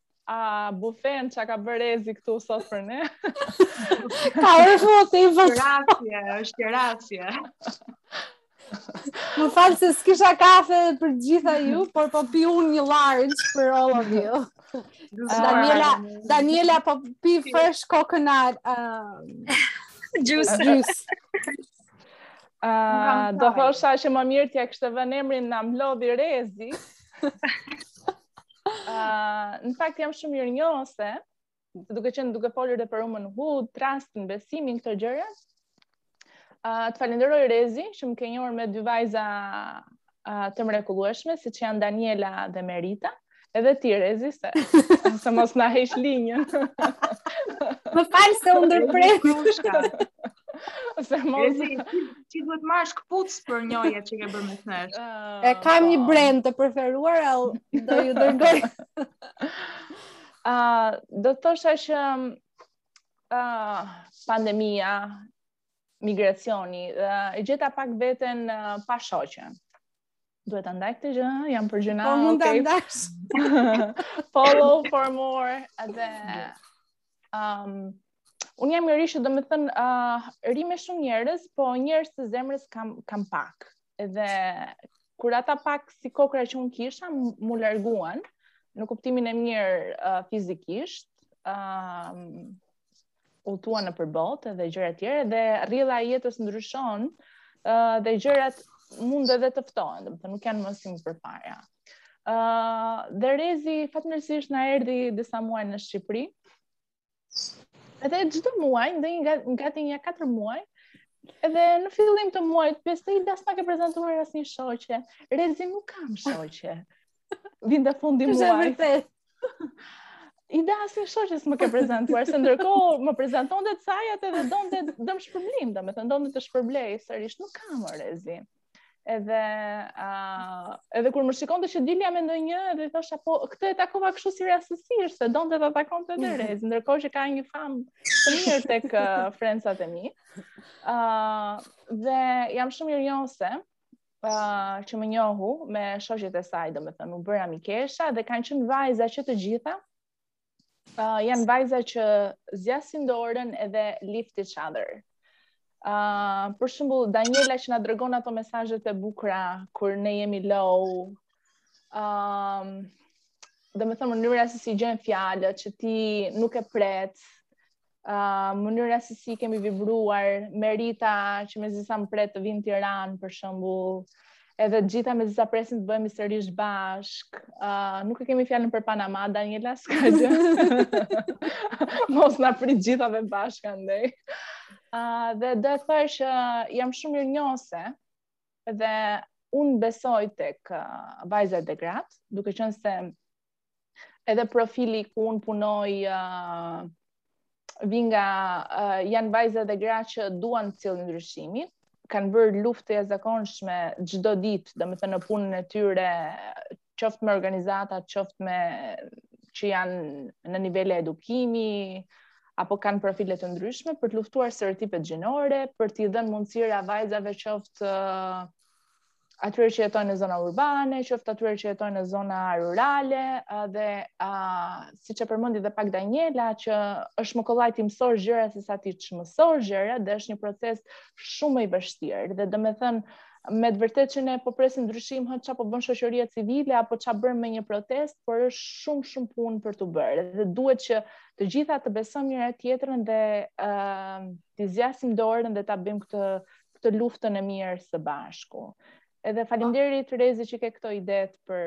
A, bufen, ça ka bërë Rezi këtu sot për ne? ka bërë shumë o të i bërë. Shqerasje, shqerasje. Më fal se s'kisha kafe për gjithë ju, por po pi unë një large për all of you. Daniela, Daniela po pi fresh coconut um, juice. juice. Uh, do thosha që më mirë t'ia kishte vënë emrin na mblodhi Rezi. uh, në fakt jam shumë mirënjohëse, duke qenë duke folur dhe për womanhood, trastin, besimin, këto gjëra. Uh, të falenderoj Rezi, që më ke njohur me dy vajza uh, të mrekullueshme, siç janë Daniela dhe Merita, edhe ti Rezi se se mos na heq linjën. Më fal se ju ndërpres. Se mos ti duhet marrësh këpuc për njohjet që ke bërë mes nesh. Ah, e kam një po. brand të preferuar do jua dërgoj. Ah, do të thosha që ah, pandemia migracioni, uh, e gjeta pak veten uh, pa shoqe. Duhet ta ndaj këtë gjë, jam për gjëna. Po mund okay. ta ndash. Follow for more. Dhe um unë jam njeri që domethënë uh, rri me shumë njerëz, po njerëz të zemrës kam kam pak. Dhe kur ata pak si kokrra që unë kisha m'u larguan në kuptimin e mirë uh, fizikisht, um, udhëtuan nëpër botë dhe gjëra të tjera dhe rrjedha e jetës ndryshon uh, dhe gjërat mund edhe të ftohen, domethënë nuk janë më si më përpara. ë uh, dhe rezi fatmirësisht na erdhi disa muaj në Shqipëri. Edhe çdo muaj, ndenji gati nja 4 muaj, Edhe në fillim të muajit, pse s'ma ke prezantuar asnjë shoqe? Rezi nuk kam shoqe. Vin dhe fundi muaj. Është vërtet. Edhe asnjë shoqe s'më ke prezantuar, se ndërkohë më prezantonte të sajat edhe donte dhe shpërblim, domethënë donte ta shpërblej, sërish nuk kam rezi. Edhe, uh, edhe kur më shikonte që dilja me ndonjë, edhe i thosha, po, këtë e takova kështu si rastësisht, se donte ta takonte dhe rezi, ndërkohë që ka një famë të mirë tek frendsat e mi. Uh, dhe jam shumë mirënjohëse, uh, që më njohu me shoqet e saj, domethënë, u bëra mikesha dhe kanë qenë vajza që të gjitha, uh, janë vajza që zgjasin dorën edhe lift each other. Uh, për shembull, Daniela që na dërgon ato mesazhet e bukura, kur ne jemi low, um, domethënë mënyra se si gjen fjalët, që ti nuk e pret, uh, mënyra se si kemi vibruar, merita që mezi sa më pret të vij në Tiranë, për shembull, edhe të gjitha mezi sa presim të bëhemi sërish bashkë. Uh, nuk e kemi fjalën për Panama, Daniela, s'ka gjë. Mos na prit të gjithave bashkë andej. Uh, dhe doja të thoja që jam shumë mirënjohëse dhe un besoj tek uh, vajzat dhe gratë, duke qenë se edhe profili ku unë punoj uh, vij nga uh, janë vajza dhe gra që duan të sjellin ndryshimin, kanë bërë luftë të jashtëzakonshme çdo ditë, domethënë në punën e tyre, qoftë me organizatat, qoftë me që janë në nivele edukimi, apo kanë profile të ndryshme për të luftuar stereotipet gjinore, për t'i dhënë mundësira vajzave qoftë uh, atyre që jetojnë në zona urbane, qoftë atyre që jetojnë në zona rurale dhe uh, siç e përmendi dhe pak Daniela që është më kollaj t'i mësosh gjërat se sa t'i çmësosh gjërat dhe është një proces shumë më i vështirë dhe domethënë me të vërtetë që ne po presim ndryshim hë ça po bën shoqëria civile apo ça bën me një protestë, por është shumë shumë punë për t'u bërë dhe duhet që të gjitha të besojmë në njëra-tjetrën dhe ë uh, t'i zgjasim dorën dhe ta bëjmë këtë këtë luftën e mirë së bashku. Edhe faleminderit Rezi që ke këto ide për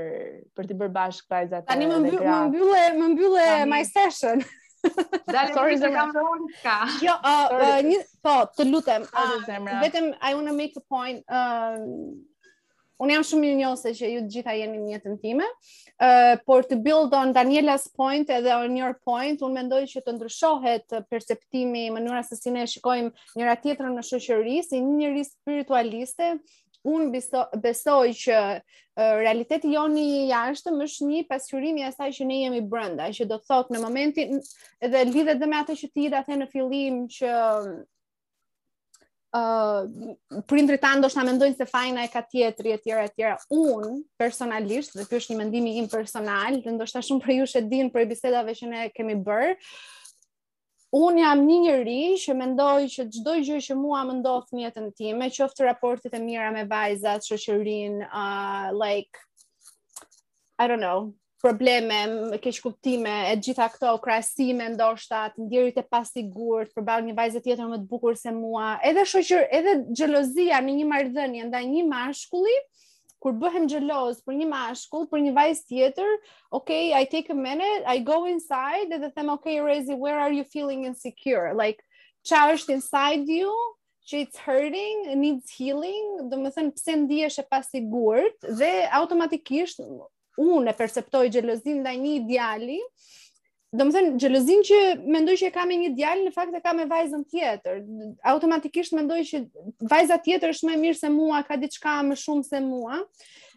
për t'i bërë bashkë vajzat e Tani më mbyll më mbyllë më mbyllë my session. Dale sorry se kam rënë diçka. Jo, një po, të lutem. Vetëm I want to make a point. Ëm Unë jam shumë mirënjohëse që ju të gjitha jeni në jetën time. Ë, uh, por të build on Daniela's point edhe on your point, unë mendoj që të ndryshohet perceptimi, mënyra se si ne shikojmë njëra tjetrën në shoqëri, si një njeri spiritualiste, unë beso, besoj që uh, realiteti joni i jashtëm është një pasqyrim i asaj që ne jemi brenda, që do të thotë në momentin edhe lidhet dhe me atë që ti tha the në fillim që uh, prindrit tanë ndoshta mendojnë se fajin e ka tjetri e tjera e tjera. Unë, personalisht, dhe kjo është një mendimi im personal, dhe ndoshta shumë prej jush e dinë prej bisedave që ne kemi bërë, unë jam një njeri që mendoj që çdo gjë që mua më ndodh në jetën time, qoftë raportet e mira me vajzat, shoqërinë, uh, like I don't know, probleme, keqkuptime, të gjitha këto krahasime ndoshta, të ndjerit e pasigurt, përballë një vajze tjetër më të bukur se mua, edhe shoqër, edhe xhelozia në një marrëdhënie ndaj një mashkulli, kur bëhem xheloze për një mashkull, për një vajzë tjetër, okay, I take a minute, I go inside dhe them okay, Rezi, where are you feeling insecure? Like, ça është inside you? që it's hurting, needs healing, domethënë pse ndihesh e pasigurt dhe automatikisht unë e perceptoj xhelozinë ndaj një djali, domethënë, xhelozinë që mendoj që e kam me një djalë, në fakt e kam me vajzën tjetër. Automatikisht mendoj që vajza tjetër është më e mirë se mua, ka diçka më shumë se mua.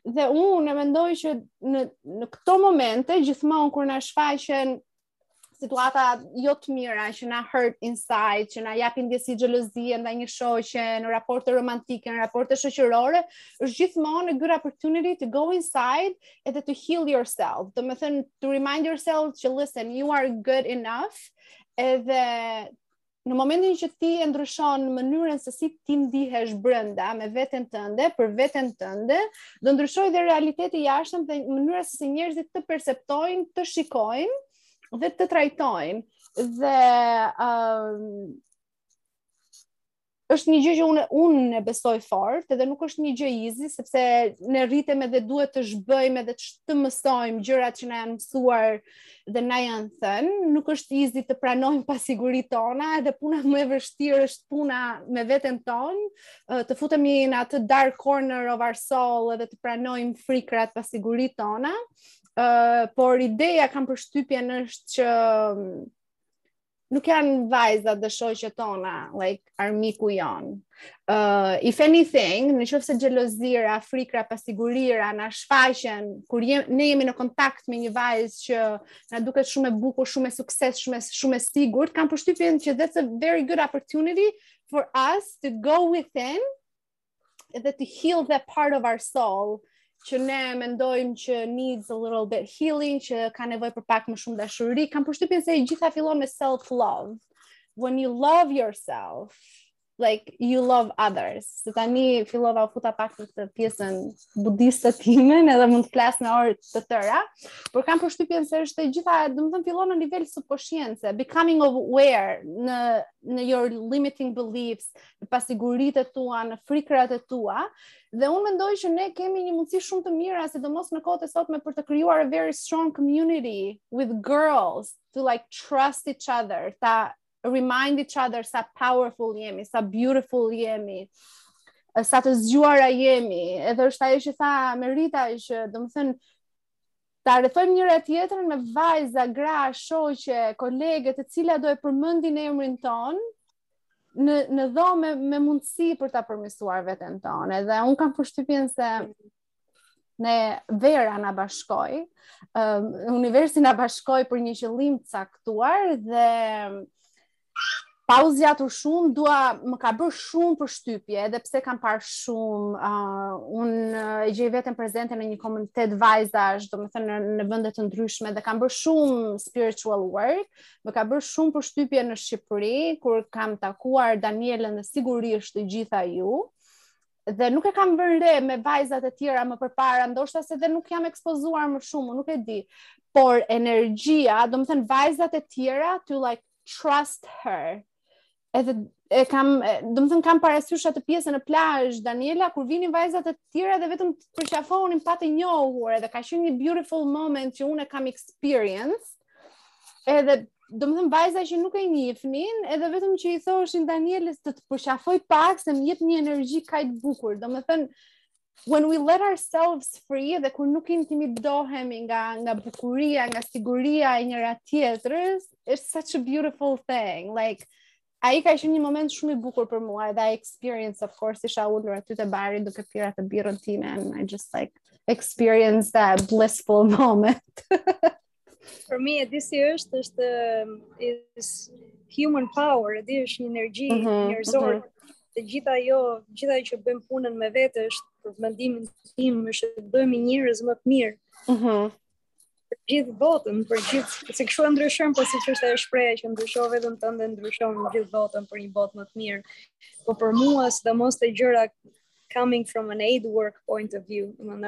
Dhe unë e mendoj që në, në këto momente, gjithmonë kur na shfaqen situata jo të mira që na hurt inside, që na japin ndjesi xhelozie ndaj një shoqe, në raporte romantike, në raporte shoqërore, është gjithmonë a good opportunity to go inside edhe to heal yourself. Domethënë to remind yourself që listen, you are good enough edhe në momentin që ti e ndryshon mënyrën se si ti ndihesh brenda me veten tënde, për veten tënde, do ndryshojë dhe realiteti i jashtëm dhe mënyra se si njerëzit të perceptojnë, të shikojnë dhe të trajtojnë. Dhe ë uh, është një gjë që unë unë e besoj fort, edhe nuk është një gjë easy sepse ne rritemi edhe duhet të zhbëjmë edhe të, të mësojmë gjërat që na janë mësuar ë dhe na janë thënë, nuk është easy të pranojmë pasiguritë tona, edhe puna më e vështirë është puna me veten tonë, të futemi në atë dark corner of our soul edhe të pranojmë frikrat pasiguritë tona. Uh, por ideja kam përshtypjen është që nuk janë vajzat dhe shoqet tona, like, armiku jonë. Uh, if anything, në qoftë se xhelozira, frikra, pasigurira, na shfaqen, kur jem, ne jemi në kontakt me një vajzë që na duket shumë e bukur, shumë e sukses, shumë e, shumë e sigurt, kam përshtypjen që that's a very good opportunity for us to go within edhe to heal that part of our soul që ne mendojmë që needs a little bit healing, që ka nevojë për pak më shumë dashuri, kam përshtypjen se e gjitha fillon me self love. When you love yourself, like you love others. Se tani fillova, u futa pak në këtë pjesën budiste time, edhe mund të flas me orë të tëra, por kam përshtypjen se është e gjitha, domethënë fillon në nivel subconscious, becoming aware në në your limiting beliefs, pasiguritë tua, në frikrat e tua, dhe unë mendoj që ne kemi një mundësi shumë të mirë, sidomos në kohët e sotme për të krijuar a very strong community with girls to like trust each other, to remind each other sa powerful jemi, sa beautiful jemi, sa të zgjuara jemi, edhe është ajo që tha Merita që domethënë ta rrethojmë njëra tjetrën me vajza, gra, shoqe, kolege, të cilat do e përmendin emrin tonë në në dhomë me mundësi për ta përmirësuar veten tonë. Edhe unë kam përshtypjen se ne vera na bashkoi, um, universi na bashkoi për një qëllim të caktuar dhe Pa u zgjatur shumë, dua më ka bërë shumë përshtypje, edhe pse kam parë shumë, uh, unë e gjej veten prezente në një komunitet vajzash, domethënë në, në vende të ndryshme, dhe kam bërë shumë spiritual work, më ka bërë shumë përshtypje në Shqipëri, kur kam takuar Danielën dhe sigurisht të gjitha ju, dhe nuk e kam vënë re me vajzat e tjera më përpara, ndoshta se dhe nuk jam ekspozuar më shumë, nuk e di, por energjia, domethënë vajzat e tjera, to like, trust her. Edhe e kam, domethënë kam parasysh atë pjesën në plazh Daniela kur vinin vajzat e tjera dhe vetëm të përqafonin pa të njohur, edhe ka qenë një beautiful moment që unë e kam experienced. Edhe domethënë vajza që nuk e njifnin, edhe vetëm që i thoshin Danielës të të përqafoj pak se më jep një energji kaq të bukur. Domethënë when we let ourselves free dhe kur nuk intimidohemi nga nga bukuria, nga siguria e njëra tjetrës, it's such a beautiful thing. Like ai ka qenë një moment shumë i bukur për mua edhe I experience of course isha ulur aty te bari duke pirë atë birrën time and I just like experience that blissful moment. For me e di si është, është is human power, e di është një energji mm -hmm, njerëzore. Mm -hmm. E gjithë ajo, gjithë ajo që bëjmë punën me vete është për mendimin tim, është të bëhemi njerëz më të mirë. Mm -hmm. Për gjithë botën, për gjithë, se kështu e ndryshon, po siç është ajo shprehja që ndrysho veten tënde dhe ndryshon gjithë botën për një botë më të mirë. Po për mua, sidomos te gjëra coming from an aid work point of view, vjen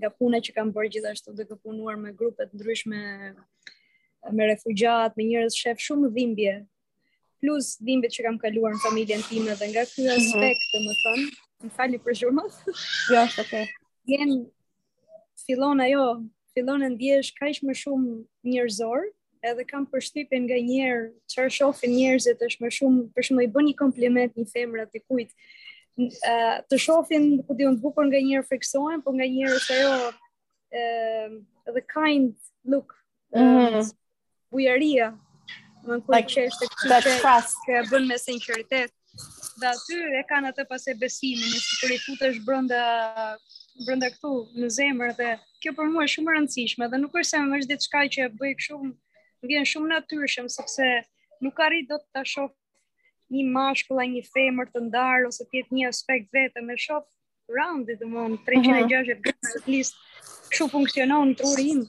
nga puna që kam bërë gjithashtu duke punuar me grupe të ndryshme me refugjat, me njerëz shef shumë dhimbje, plus dhimbjet që kam kaluar në familjen time dhe nga ky mhm. aspekt domethënë, më falni për zhurmën, jo, është okay. jem fillon ajo, fillon e ndjesh ka ishë më shumë njerëzor, edhe kam përshtypjen nganjëherë, çfarë shofin njerëzit është më shumë, për shembull i bën një kompliment një femre dikujt, të shofin, ku di unë bukur nganjëherë frikësohen, po nganjëherë është ajo, uh, the kind look, mm -hmm. bujaria, më në kërë që është të këtë që e bënë me sinceritet, dhe aty e kanë atë pastaj besimin, në si për i futesh brenda, brenda këtu, në zemër, dhe kjo për mua shumë rëndësishme, dhe nuk është se më është diçka që e bëj shumë, më vjen shumë natyrshëm, sepse nuk arrij dot ta shof një mashkull a një femër të ndarë, ose të jetë një aspekt vetëm, e shof round domethënë 360 gradë at least kështu funksionon truri im.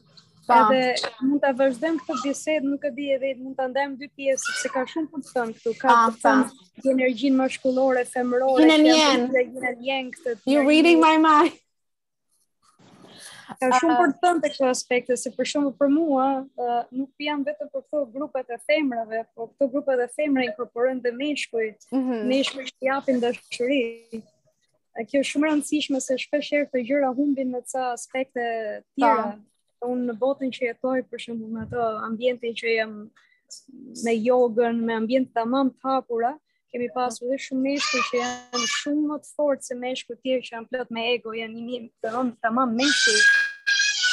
Pa. Edhe mund ta vazhdojmë këtë bisedë, nuk e di edhe mund ta ndajmë dy pjesë se ka shumë për të thënë këtu. Ka të thënë energjinë mashkullore, femërore, që janë të gjinën janë këtë. You reading my mind. Ka shumë për të thënë te këto aspekte, se për shembull për mua, uh, nuk jam vetëm për këto grupet e femrave, po këto grupet e femrave inkorporojnë dhe meshkujt, mm -hmm. meshkujt që japin dashuri. A kjo është shumë rëndësishme se shpeshherë këto gjëra humbin në ca aspekte tjera. Ta. Unë në botën që jetoj për shembull me ato ambientin që jam me jogën, me ambient tamam të hapura, kemi pasur dhe shumë meshkuj që janë shumë më të fortë se meshkuj të tjerë që janë plot me ego, you know what I mean, tamam tamam meshkuj,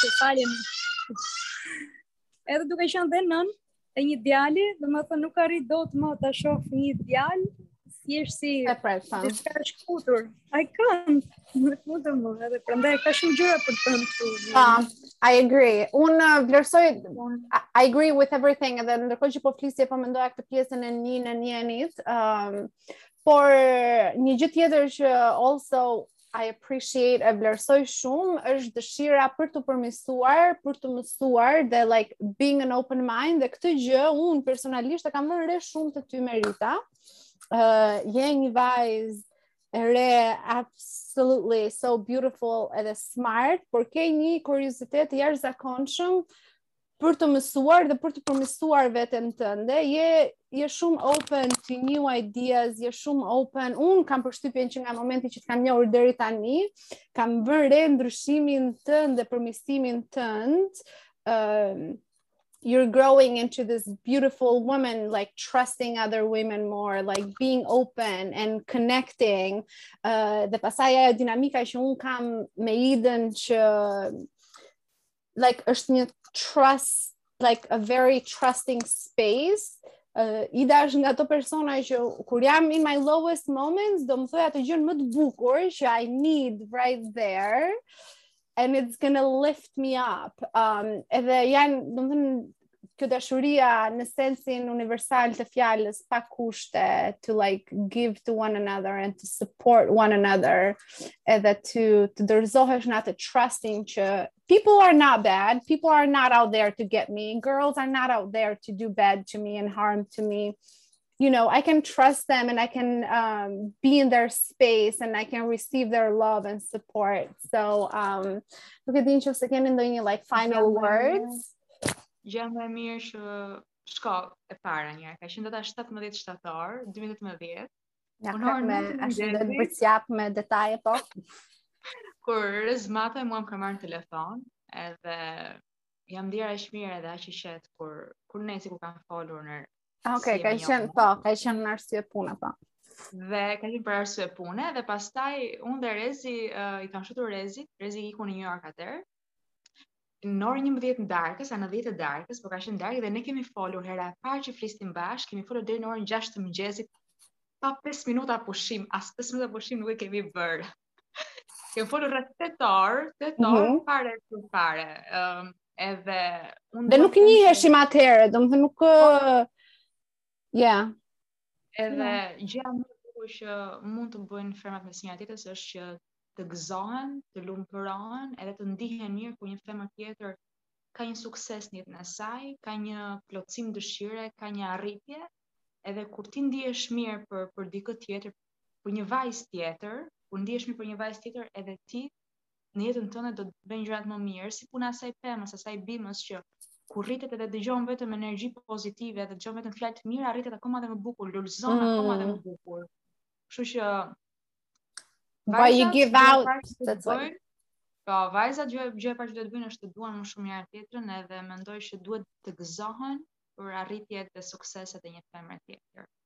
që falim. Edhe duke qenë dhe nënë e një djali, domethënë nuk arrij dot më ta shof një djali, thjesht si... E prejtë, sa. Dhe që është shkëputur. I can't. Nuk mund nuk mund edhe prandaj ka shumë gjëra për të thënë. Po, I agree. Unë uh, vlerësoj I agree with everything edhe ndërkohë që po flisje po mendoja këtë pjesën e yin e yang-ut. Um, por një gjë tjetër që also I appreciate e vlerësoj shumë është dëshira për t'u përmirësuar, për të mësuar dhe like being an open mind dhe këtë gjë unë personalisht e kam vënë re shumë te ty Merita. Uh, je një vajzë e re, absolutely, so beautiful edhe smart, por ke një kuriozitet të jashtëzakonshëm për të mësuar dhe për të përmirësuar veten tënde, je, je shumë open to new ideas, je shumë open, unë kam përshtypjen që nga momenti që të kam njohur deri tani, kam vënë re ndryshimin tënd dhe përmirësimin tënd, uh, you're growing into this beautiful woman like trusting other women more like being open and connecting uh dhe pastaj ajo dinamika që un kam me Idën që like është një trust like a very trusting space uh, Ida është nga ato persona që kur jam in my lowest moments do më thojë atë gjënë më të bukur që I need right there and it's gonna lift me up. Um, edhe janë, domethënë, kjo dashuria në sensin universal të fjalës pa kushte to like give to one another and to support one another edhe të të dorëzohesh në atë trusting që people are not bad people are not out there to get me girls are not out there to do bad to me and harm to me you know, I can trust them and I can um, be in their space and I can receive their love and support. So, um, look at the interest kemi doing like final words. Gjëja më e mirë që shko e para një, ka qenë data 17 shtator 2018. Ja, Honor me ashtu do ta përcjell me detaje po. Kur Rezarta mua më ka marrë në telefon, edhe jam ndjerë aq mirë edhe aq i qetë kur kur ne sikur kam folur në Ah, ok, si ka qenë, po, ka qenë në arsye pune, po. Dhe ka qenë për arsye pune, dhe pastaj unë dhe Rezi, uh, i kam shkrujtur Rezi, Rezi iku në New York atëherë, në orën njëmbëdhjetë të darkës, a në dhjetë të darkës, po ka qenë darkë, dhe ne kemi folur, hera e parë që flistim bashkë, kemi folur deri në orën gjashtë të mëngjesit, pa 5 minuta pushim, as 5 minuta pushim nuk e kemi bërë. Kemi folur rreth tetë orë, tetë orë mm -hmm. fare të fare. Ëm um, edhe unë Dhe nuk njiheshim që... atëherë, domethënë nuk po. ja. Edhe gjëja më e bukur që mund të bëjnë femrat me njëra tjetrën është që të gëzohen, të lumturohen, edhe të ndihen mirë kur një femër tjetër ka një sukses në jetën e saj, ka një plotësim dëshire, ka një arritje, edhe kur ti ndihesh mirë për për dikë tjetër, për një vajzë tjetër, kur ndihesh mirë për një vajzë tjetër, edhe ti në jetën tënde do t'i bësh gjërat më mirë, si puna e asaj pemës, asaj bimës që kur rritet edhe dëgjon vetëm energji pozitive, edhe dëgjon vetëm fjalë të mira, rritet akoma dhe më bukur, lulëzon mm. akoma dhe më bukur. Kështu që What you give out? That's why. Po, vajzat gjë gjëja e parë që duhet të bëjnë është të duan më shumë njëra tjetrën edhe mendoj që duhet të gëzohen për arritjet dhe sukseset e një femre tjetër.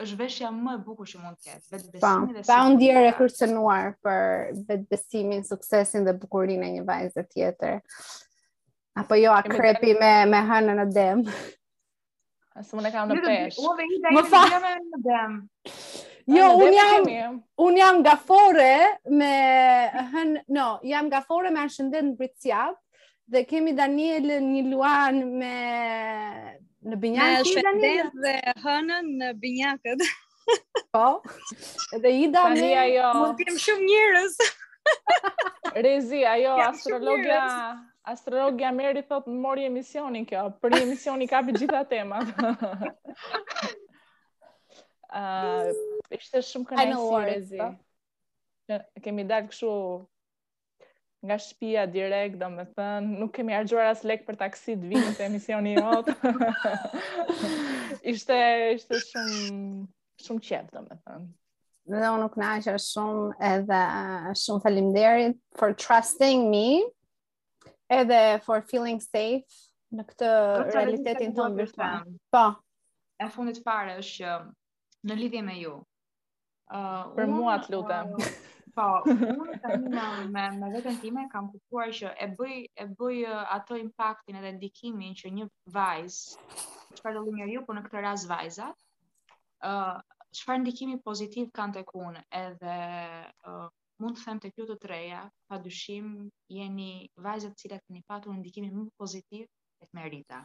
është veshja më e bukur që mund të ketë. Vetëbesimi dhe pa u ndjerë e kërcënuar për vetëbesimin, suksesin dhe bukurinë e një vajze tjetër. Apo jo, akrepi me me hënë në dem. Hënën e kam në peshq. Unë dhe i dhe i dhe me në dem. Jo, unë jam, un jam peshore me, hën, no, jam peshore me ashendent në Bricjap, Dhe kemi Daniel një luan me hënë në binjakë ti Daniel dhe hënën në binjakët. Po. Dhe i da me ajo. Mund të kem shumë njerëz. Rezi, ajo astrologja Astrologja Meri thot mori emisionin kjo, për një emision i kapi gjitha temat. uh, ishte shumë kënaqësi Rezi. Po. Kemi dalë kështu nga shpia direkt, do me thënë, nuk kemi harxhuar as lek për taksi të vijmë te emisioni jot. ishte, ishte shumë, shumë qejf, do me thënë. Dhe unë u kënaqa shumë edhe shumë faleminderit for trusting me edhe for feeling safe në këtë realitetin tonë virtual. Po. E fundit fare është që në lidhje me ju, Uh, për mua të lutem. Uh, po, unë tani me me, me veten time kam kuptuar që e bëj e bëj uh, atë impaktin edhe ndikimin që një vajzë çfarëdolloj njeriu, por në këtë rast vajzat, ë uh, çfarë ndikimi pozitiv kanë tek unë, edhe uh, mund të them tek ju të treja, pa dyshim jeni vajzat të cilat keni patur ndikimin më pozitiv tek Merita.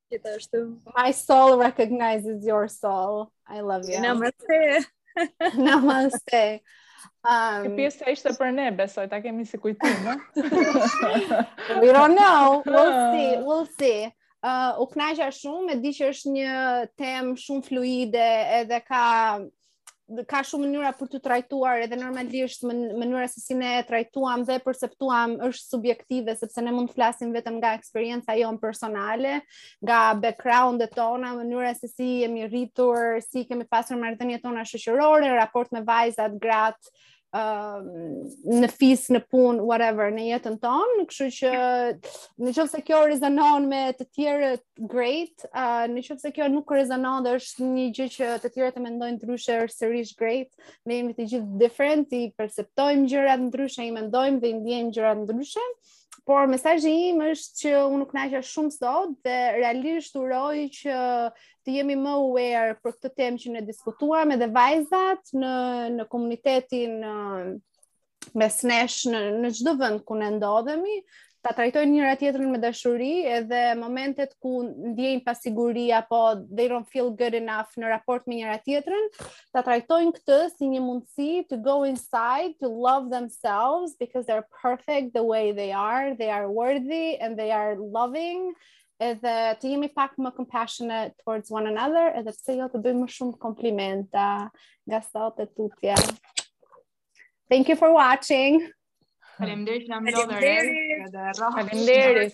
Gjithashtu. My soul recognizes your soul. I love you. Namaste. Namaste. Um, Kjo pjesa ishte për ne, besoj, ta kemi si kujtim, no? We don't know, we'll see, we'll see. Uh, u knaqa shumë, e di që është një temë shumë fluide edhe ka ka shumë mënyra për t'u trajtuar edhe normalisht mënyra se si ne e trajtuam dhe e perceptuam është subjektive sepse ne mund të flasim vetëm nga eksperienca jonë personale, nga background-et tona, mënyra se si jemi rritur, si i kemi pasur marrëdhëniet tona shoqërore, në raport me vajzat, gratë, në fis, në punë, whatever, në jetën tonë, kështu që në qoftë se kjo rezonon me të tjerët great, uh, në qoftë se kjo nuk rezonon dhe është një gjë që të tjerët e mendojnë ndryshe është sërish great, ne jemi të gjithë different, i perceptojmë gjërat ndryshe, i mendojmë dhe i ndjejmë gjërat ndryshe, por mesazhi im është që unë u knaqa shumë sot dhe realisht uroj që të jemi më aware për këtë temë që ne diskutuam edhe vajzat në në komunitetin mes nesh në në çdo vend ku ne ndodhemi, ta trajtojnë njëra tjetrën me dashuri edhe momentet ku ndjejnë pasiguri apo they don't feel good enough në raport me njëra tjetrën, ta trajtojnë këtë si një mundësi to go inside, to love themselves because they're perfect the way they are, they are worthy and they are loving edhe të jemi pak më compassionate towards one another, edhe pse jo të bëjmë më shumë komplimenta nga sot e tutje. Thank you for watching. Faleminderit. Faleminderit. Faleminderit.